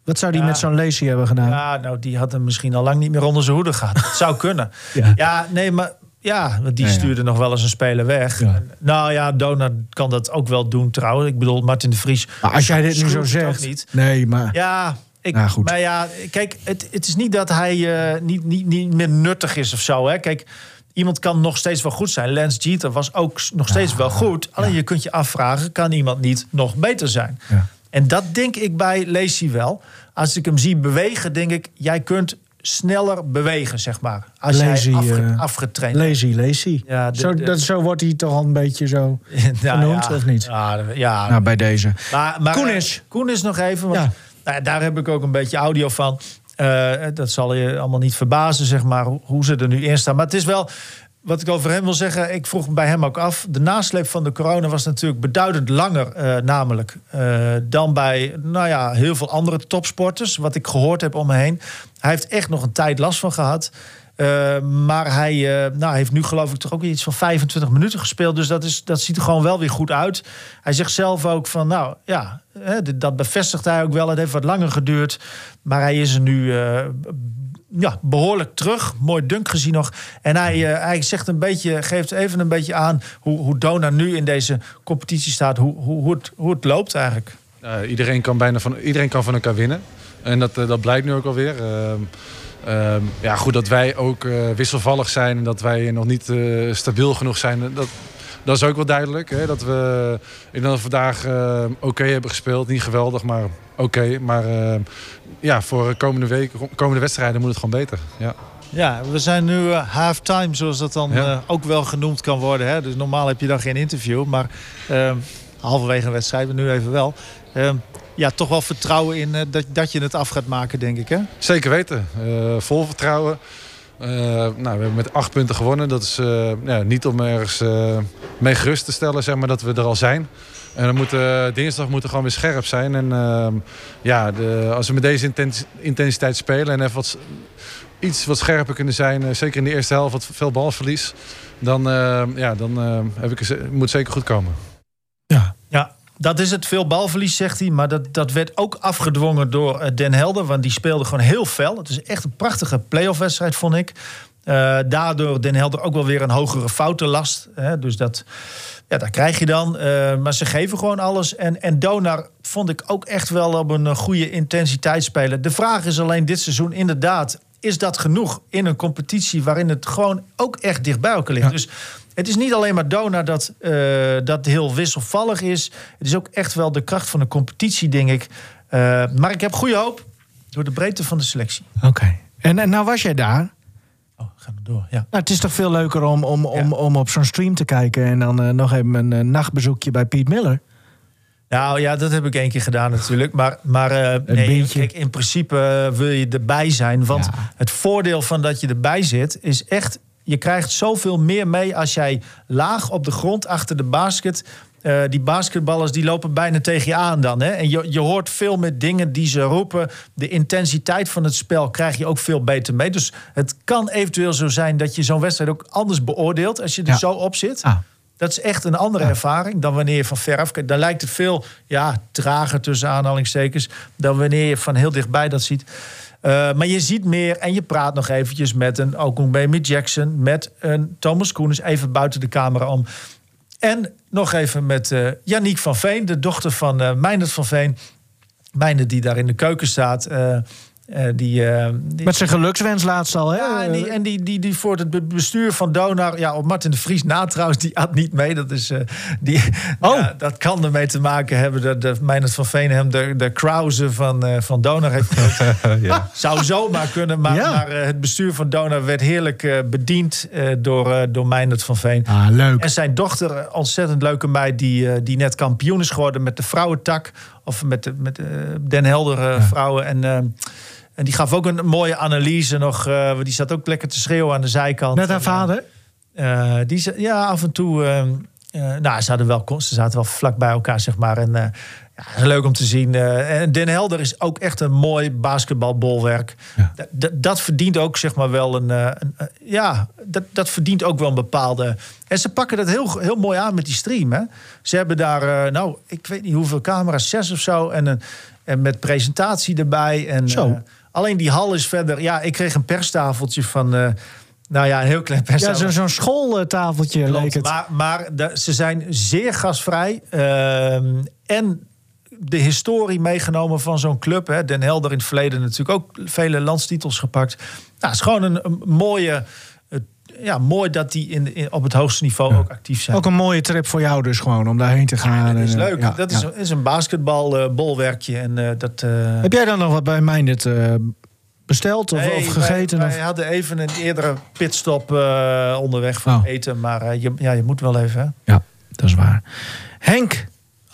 Wat zou die Ja. met zo'n Lacey hebben gedaan? Ja, nou, die had hem misschien al lang niet meer onder zijn hoede gehad. Het zou kunnen. Ja. Ja, nee, maar ja, want die Ja, ja. stuurde nog wel eens een speler weg. Ja. Nou ja, Donat kan dat ook wel doen trouwens. Ik bedoel, Martin de Vries. Maar als jij dit nu zo zegt. Niet. Nee, maar. Ja, ik, Ja, goed. maar ja, kijk, het, het is niet dat hij eh, niet, niet, niet meer nuttig is of zo. Hè. Kijk, iemand kan nog steeds wel goed zijn. Lance Jeter was ook nog steeds wel goed. Alleen je kunt je afvragen, kan iemand niet nog beter zijn? Ja. En dat denk ik bij Lacey wel. Als ik hem zie bewegen, denk ik, jij kunt sneller bewegen, zeg maar. Als Lazy, afge- eh, afgetraind. Lazy, Lacy. Ja, de- zo, dat, zo wordt hij toch al een beetje zo Nou genoemd, ja, of niet? Ja, ja Nou, bij deze. Maar, maar, Koenis. eh, Koenis nog even, want. Nou daar heb ik ook een beetje audio van. Eh, dat zal je allemaal niet verbazen, zeg maar, hoe, hoe ze er nu in staan. Maar het is wel... wat ik over hem wil zeggen, ik vroeg bij hem ook af. De nasleep van de corona was natuurlijk beduidend langer, eh, namelijk, eh, dan bij nou ja, heel veel andere topsporters. Wat ik gehoord heb om me heen. Hij heeft echt nog een tijd last van gehad. Eh, maar hij eh, nou, heeft nu geloof ik toch ook weer iets van 25 minuten gespeeld. Dus dat, is, dat ziet er gewoon wel weer goed uit. Hij zegt zelf ook van, nou ja, hè, dat bevestigt hij ook wel. Het heeft wat langer geduurd. Maar hij is er nu eh, ja, behoorlijk terug. Mooi dunk gezien nog. En hij, hij zegt een beetje, geeft even een beetje aan hoe, hoe Dona nu in deze competitie staat. Hoe, hoe, hoe, het, hoe het loopt eigenlijk. Iedereen, kan bijna van, iedereen kan van elkaar winnen. En dat, dat blijkt nu ook alweer. Ehm ehm, ja, goed dat wij ook eh, wisselvallig zijn en dat wij nog niet eh, stabiel genoeg zijn. Dat, dat is ook wel duidelijk. Hè? Dat we ik denk dat we vandaag eh, oké hebben gespeeld. Niet geweldig, maar oké. Maar eh, ja, voor komende week, komende wedstrijden moet het gewoon beter. Ja. Ja, we zijn nu eh, halftime, zoals dat dan Ja. eh, ook wel genoemd kan worden. Hè? Dus normaal heb je dan geen interview, maar ehm, halverwege een wedstrijd, nu even wel. Ja, toch wel vertrouwen in eh, dat, dat je het af gaat maken, denk ik. Hè? Zeker weten. Eh, vol vertrouwen. Eh, nou, we hebben met acht punten gewonnen. Dat is ja, niet om ergens mee gerust te stellen, zeg maar, dat we er al zijn. En dan moeten, dinsdag moeten gewoon weer scherp zijn. En ehm, ja, de, als we met deze intens- intensiteit spelen en even wat, iets wat scherper kunnen zijn, zeker in de eerste helft, wat veel balverlies, dan, ja, dan heb ik, moet het zeker goed komen. Dat is het. Veel balverlies, zegt hij. Maar dat, dat werd ook afgedwongen door eh, Den Helder. Want die speelde gewoon heel fel. Het is echt een prachtige playoff-wedstrijd, vond ik. Eh, daardoor Den Helder ook wel weer een hogere foutenlast. Hè, dus dat, ja, dat krijg je dan. Eh, maar ze geven gewoon alles. En, en Donar vond ik ook echt wel op een goede intensiteit spelen. De vraag is alleen dit seizoen inderdaad... is dat genoeg in een competitie waarin het gewoon ook echt dicht bij elkaar ligt? Dus het is niet alleen maar Dona dat, eh, dat heel wisselvallig is. Het is ook echt wel de kracht van de competitie, denk ik. Eh, maar ik heb goede hoop door de breedte van de selectie. Oké. En, en nou was jij daar. Oh, gaan we door. Ja. Nou, het is toch veel leuker om, om, om, om op zo'n stream te kijken... en dan eh, nog even een nachtbezoekje bij Piet Miller. Nou ja, dat heb ik één keer gedaan natuurlijk. Maar, maar nee, kijk, in principe wil je erbij zijn. Want het voordeel van dat je erbij zit is echt... je krijgt zoveel meer mee als jij laag op de grond achter de basket... eh, die basketballers die lopen bijna tegen je aan dan. Hè? En je, je hoort veel meer dingen die ze roepen. De intensiteit van het spel krijg je ook veel beter mee. Dus het kan eventueel zo zijn dat je zo'n wedstrijd ook anders beoordeelt... als je er Ja. zo op zit. Ah. Dat is echt een andere ervaring dan wanneer je van veraf kijkt. Dan lijkt het veel ja, trager tussen aanhalingstekens dan wanneer je van heel dichtbij dat ziet. Eh, maar je ziet meer en je praat nog eventjes met een Okungbe Jackson, met een Thomas Koenens, even buiten de camera om. En nog even met eh Janiek van Veen, de dochter van Meindert van Veen. Meindert die daar in de keuken staat. Eh, die, eh, die- Met zijn gelukswens laatst al, hè? ja, en die, en die, die, die voor het be- bestuur van Donar... Ja, op Martin de Vries na trouwens, die at niet mee. Dat, is, eh, die, Oh. ja, dat kan ermee te maken hebben dat de, Meijnerd van Veen hem de, de Krause van, van Donar heeft ja. Zou zomaar kunnen, maar, Ja. maar het bestuur van Donar werd heerlijk bediend door, door Meijnerd van Veen. Ah, leuk. En zijn dochter, ontzettend leuke meid, die, die net kampioen is geworden met de vrouwentak. Of met de met, eh, Den Helder vrouwen. En, eh, en die gaf ook een mooie analyse nog. eh, die zat ook lekker te schreeuwen aan de zijkant. Met haar En, eh, vader? die, ja, af en toe. eh, eh, nou, ze, hadden wel, ze zaten wel vlak bij elkaar, zeg maar. En ja, leuk om te zien. eh, en Den Helder is ook echt een mooi basketbalbolwerk. Dat, verdient ook, zeg maar, wel een. eh, een eh, ja, dat, dat verdient ook wel een bepaalde. En ze pakken dat heel, heel mooi aan met die stream. Hè? Ze hebben daar, nou, ik weet niet hoeveel camera's, zes of zo. En, een, en met presentatie erbij. En, Zo. alleen die hal is verder. Ja, ik kreeg een perstafeltje van. eh, nou ja, een heel klein Ja, perstafeltje. zo- zo'n schooltafeltje leek het. Maar, maar de- ze zijn zeer gasvrij. ehm, en de historie meegenomen van zo'n club. Hè. Den Helder in het verleden natuurlijk ook vele landstitels gepakt. Nou, het is gewoon een, een mooie... eh, Ja, mooi dat die in, in, op het hoogste niveau ook actief zijn. Ook een mooie trip voor jou dus gewoon, om daarheen te gaan. dat is eh, leuk. ja, dat ja. is, is een basketbalbolwerkje. en eh, dat... eh, Heb jij dan nog wat bij mij dit eh, besteld of, Nee, of gegeten? Wij, of? wij hadden even een eerdere pitstop eh, onderweg van Oh. eten. Maar eh, je, ja, je moet wel even. Hè? Ja, dat is waar. Henk,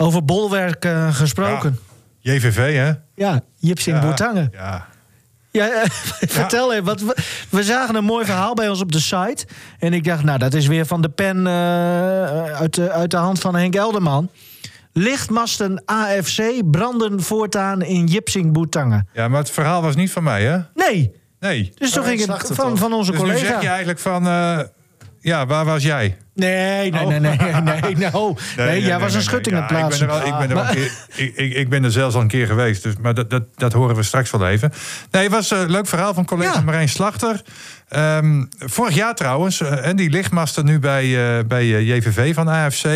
over bolwerk eh, gesproken. JVV, hè? Ja, Jipsing Ja, Boertangen. Ja. Ja, eh, vertel even. Want we, we zagen een mooi verhaal bij ons op de site. En ik dacht, nou, dat is weer van de pen eh, uit, de, uit de hand van Henk Elderman. Lichtmasten AFC branden voortaan in Jipsing Boetangen. Ja, maar het verhaal was niet van mij, hè? Nee, Nee. dus toen ging het van, van onze Dus nu collega. zeg je eigenlijk van... eh, ja, waar was jij? Nee, nee, nee, nee, nee, nee, no. nee, jij was een schutting aan het Ja, plaatsen. Ik ben, er al, ik, ben er al Maar- een keer, ik, ik, ik ben er zelfs al een keer geweest, dus, maar dat, dat, dat horen we straks wel even. Nee, het was een leuk verhaal van collega Ja. Marijn Slachter. Ehm, vorig jaar trouwens, eh, en die lichtmaster nu bij, eh, bij eh, JVV van AFC.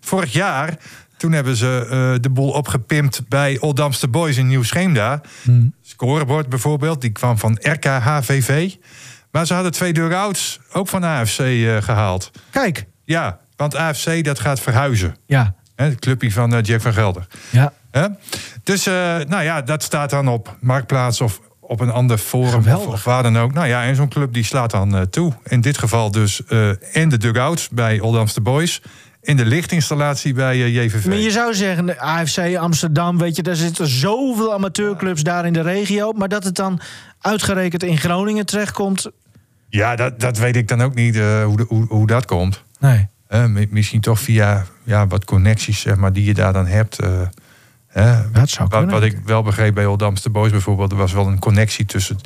Vorig jaar, toen hebben ze eh, de boel opgepimpt bij Oldamster Boys in Nieuw-Scheemda. Hmm. Scorebord bijvoorbeeld, die kwam van RKHVV. Maar ze hadden twee dugouts ook van AFC eh, gehaald. Kijk, Ja, want AFC dat gaat verhuizen. ja, Hè, het clubje van eh, Jack van Gelder. ja. Hè? Dus eh, nou ja, dat staat dan op Marktplaats of op een ander forum of, waar dan ook. Nou ja, en zo'n club die slaat dan toe. In dit geval dus in de dugouts bij Oldamster Boys. In de lichtinstallatie bij JVV. Maar je zou zeggen, de AFC Amsterdam, weet je, daar zitten zoveel amateurclubs daar in de regio. Maar dat het dan uitgerekend in Groningen terechtkomt. Ja, dat, dat weet ik dan ook niet eh, hoe, de- hoe, hoe dat komt. Nee. Eh, mi- misschien toch via ja, wat connecties zeg maar, die je daar dan hebt. eh. Dat zou wat, kunnen. wat ik wel begreep bij Oldamster Boys bijvoorbeeld, er was wel een connectie tussen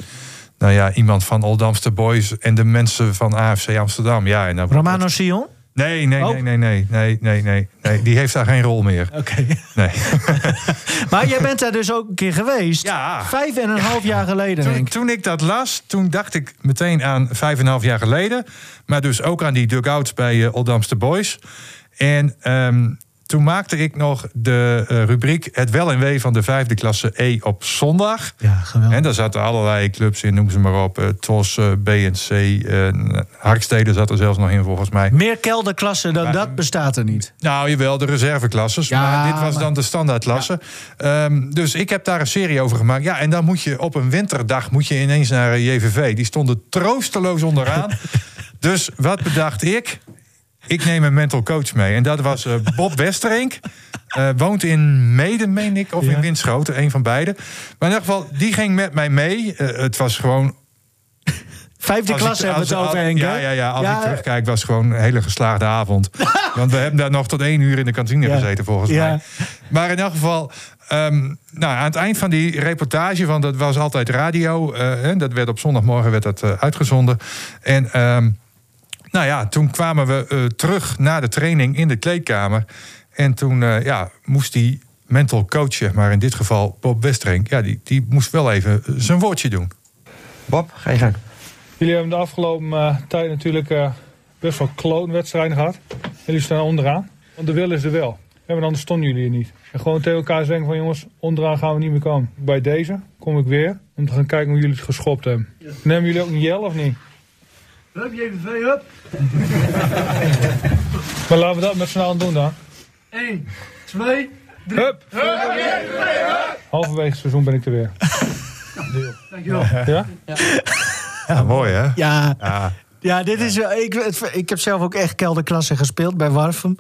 nou ja, iemand van Oldamster Boys en de mensen van AFC Amsterdam. Ja, en Romano dat- Sion? Nee, nee, Oh. nee, nee, nee, nee, nee, nee, nee. Die heeft daar geen rol meer. Oké. Nee. Maar jij bent daar dus ook een keer geweest. Ja. Vijf en een half jaar geleden, Toen, denk ik. toen ik dat las, toen dacht ik meteen aan vijf en een half jaar geleden. Maar dus ook aan die dugouts bij eh, Oldamster Boys. En ehm, toen maakte ik nog de eh, rubriek Het wel en wee van de vijfde klasse E op zondag. Ja, geweldig. En daar zaten allerlei clubs in, noem ze maar op. eh, TOS, eh, BNC, eh Harkstede zat er zelfs nog in volgens mij. Meer kelderklassen dan dat bestaat er niet. Nou, jawel, de reserveklasses. Ja, maar dit was maar- dan de standaardklasse. Ehm, dus ik heb daar een serie over gemaakt. Ja, en dan moet je op een winterdag moet je ineens naar JVV. Die stonden troosteloos onderaan. dus wat bedacht ik? Ik neem een mental coach mee. En dat was eh, Bob Westerink. Eh, woont in Meden, meen ik, of in Winschoten, een van beide. Maar in ieder geval, die ging met mij mee. Eh, het was gewoon Vijfde ik- hebben we het over, Henk. Ja, ja, ja, als Ja, ik terugkijk, was het gewoon een hele geslaagde avond. Want we hebben daar nog tot één uur in de kantine Ja. gezeten, volgens mij. Maar in elk geval, ehm, nou, aan het eind van die reportage, want dat was altijd radio, hè, dat werd op zondagmorgen werd dat, uitgezonden. En ehm, nou ja, toen kwamen we eh, terug na de training in de kleedkamer. En toen eh, ja, moest die mental coach, zeg maar, in dit geval Bob Westerink, ja, die, die moest wel even eh, zijn woordje doen. Bob, ga je gang. Jullie hebben de afgelopen eh, tijd natuurlijk eh, best wel kloonwedstrijden gehad. Jullie staan onderaan. Want de wil is er wel. Ja, maar anders stonden jullie er niet. En gewoon tegen elkaar zeggen van jongens, onderaan gaan we niet meer komen. Bij deze kom ik weer om te gaan kijken hoe jullie het geschopt hebben. Nemen jullie ook een jel of niet? Hup, JVV, hup. Maar laten we dat met z'n allen doen dan. 1, 2, 3. Hup! Halverwege het seizoen ben ik er weer. Dankjewel. Ja? Ja, mooi hè? Ja. Ja. Ja, dit is wel. Ik, het- ik heb zelf ook echt kelderklasse gespeeld bij Warfum.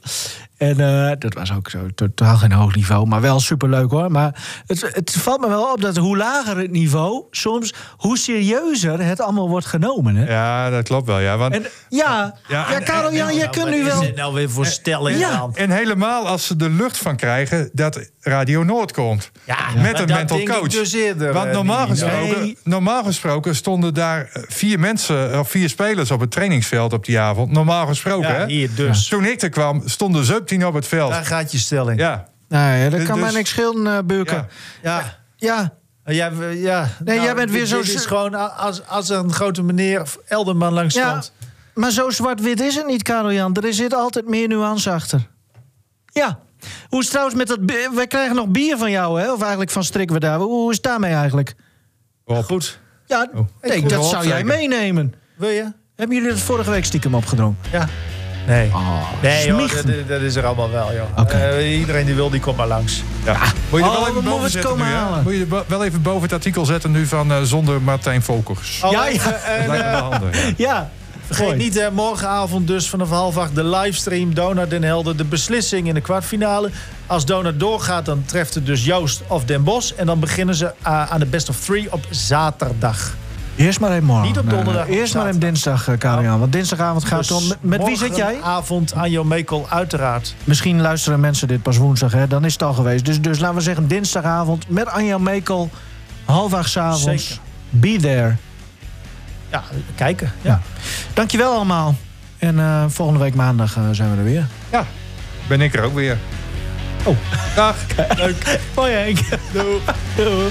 En eh, dat was ook zo totaal geen hoog niveau, maar wel superleuk hoor. Maar het, het valt me wel op dat hoe lager het niveau, soms hoe serieuzer het allemaal wordt genomen. Hè? Ja, dat klopt wel. Ja, want, En, ja, ja, en- Karel, ja, je kunt nu wel. nou weer voor stelling Ja. en helemaal als ze de lucht van krijgen dat Radio Noord komt. Ja, met een mental denk ik coach. dus eerder, Want eh, normaal Nino. gesproken, Nee. normaal gesproken stonden daar eh, vier mensen of vier spelers op het trainingsveld op die avond. Normaal gesproken. Ja, hè? hier dus. Toen ik er kwam, stonden 17 op het veld. Daar gaat je stelling. Ja. Nee, dat Dus- kan mij dus- niks schelen, eh Burken. Ja. Ja. Ja, Ja, ja. Nee, nou, jij bent weer zo- dit is gewoon als, als er een grote meneer of Elderman langs ja. komt. Maar zo zwart-wit is het niet, Karel Jan. Er zit altijd meer nuance achter. Ja. Hoe is het trouwens met dat... Wij krijgen nog bier van jou, hè? Of eigenlijk van Strikken we daar. Hoe is het daarmee eigenlijk? Goed. Ja, Oh. nee, dat zou jij meenemen. Wil je? Hebben jullie dat vorige week stiekem opgedrongen? Ja. Nee. nee, joh, smichten. dat, dat is er allemaal wel, joh. Eh, iedereen die wil, die komt maar langs. Ja. Moet je er Oh, wel we even boven het zetten komen nu, hè? halen. Moet je er wel even boven het artikel zetten nu van eh, zonder Martijn Volkers. Oh, Ja, ja. Dat lijkt me eh, handig. ja. Ja, Vergeet niet, hè, morgenavond dus vanaf half acht de livestream. Donat Den Helder, de beslissing in de kwartfinale. Als Donat doorgaat, dan treft het dus Joost of Den Bos. En dan beginnen ze eh, aan de best of three op zaterdag. Eerst maar even morgen. Niet op donderdag, nee. Eerst maar even dinsdag, eh, Karian. Want dinsdagavond gaat het om... Met, met wie zit jij? Avond aan jouw Mekel, uiteraard. Misschien luisteren mensen dit pas woensdag, hè? dan is het al geweest. Dus, dus laten we zeggen dinsdagavond met Anja Mekel. Half acht 's avonds. Zeker. Be there. Ja, kijken. Ja. Dankjewel allemaal. En eh, volgende week maandag eh, zijn we er weer. Ja, ben ik er ook weer. Oh. Dag. Leuk. Hoi Henk. Doei. Doei.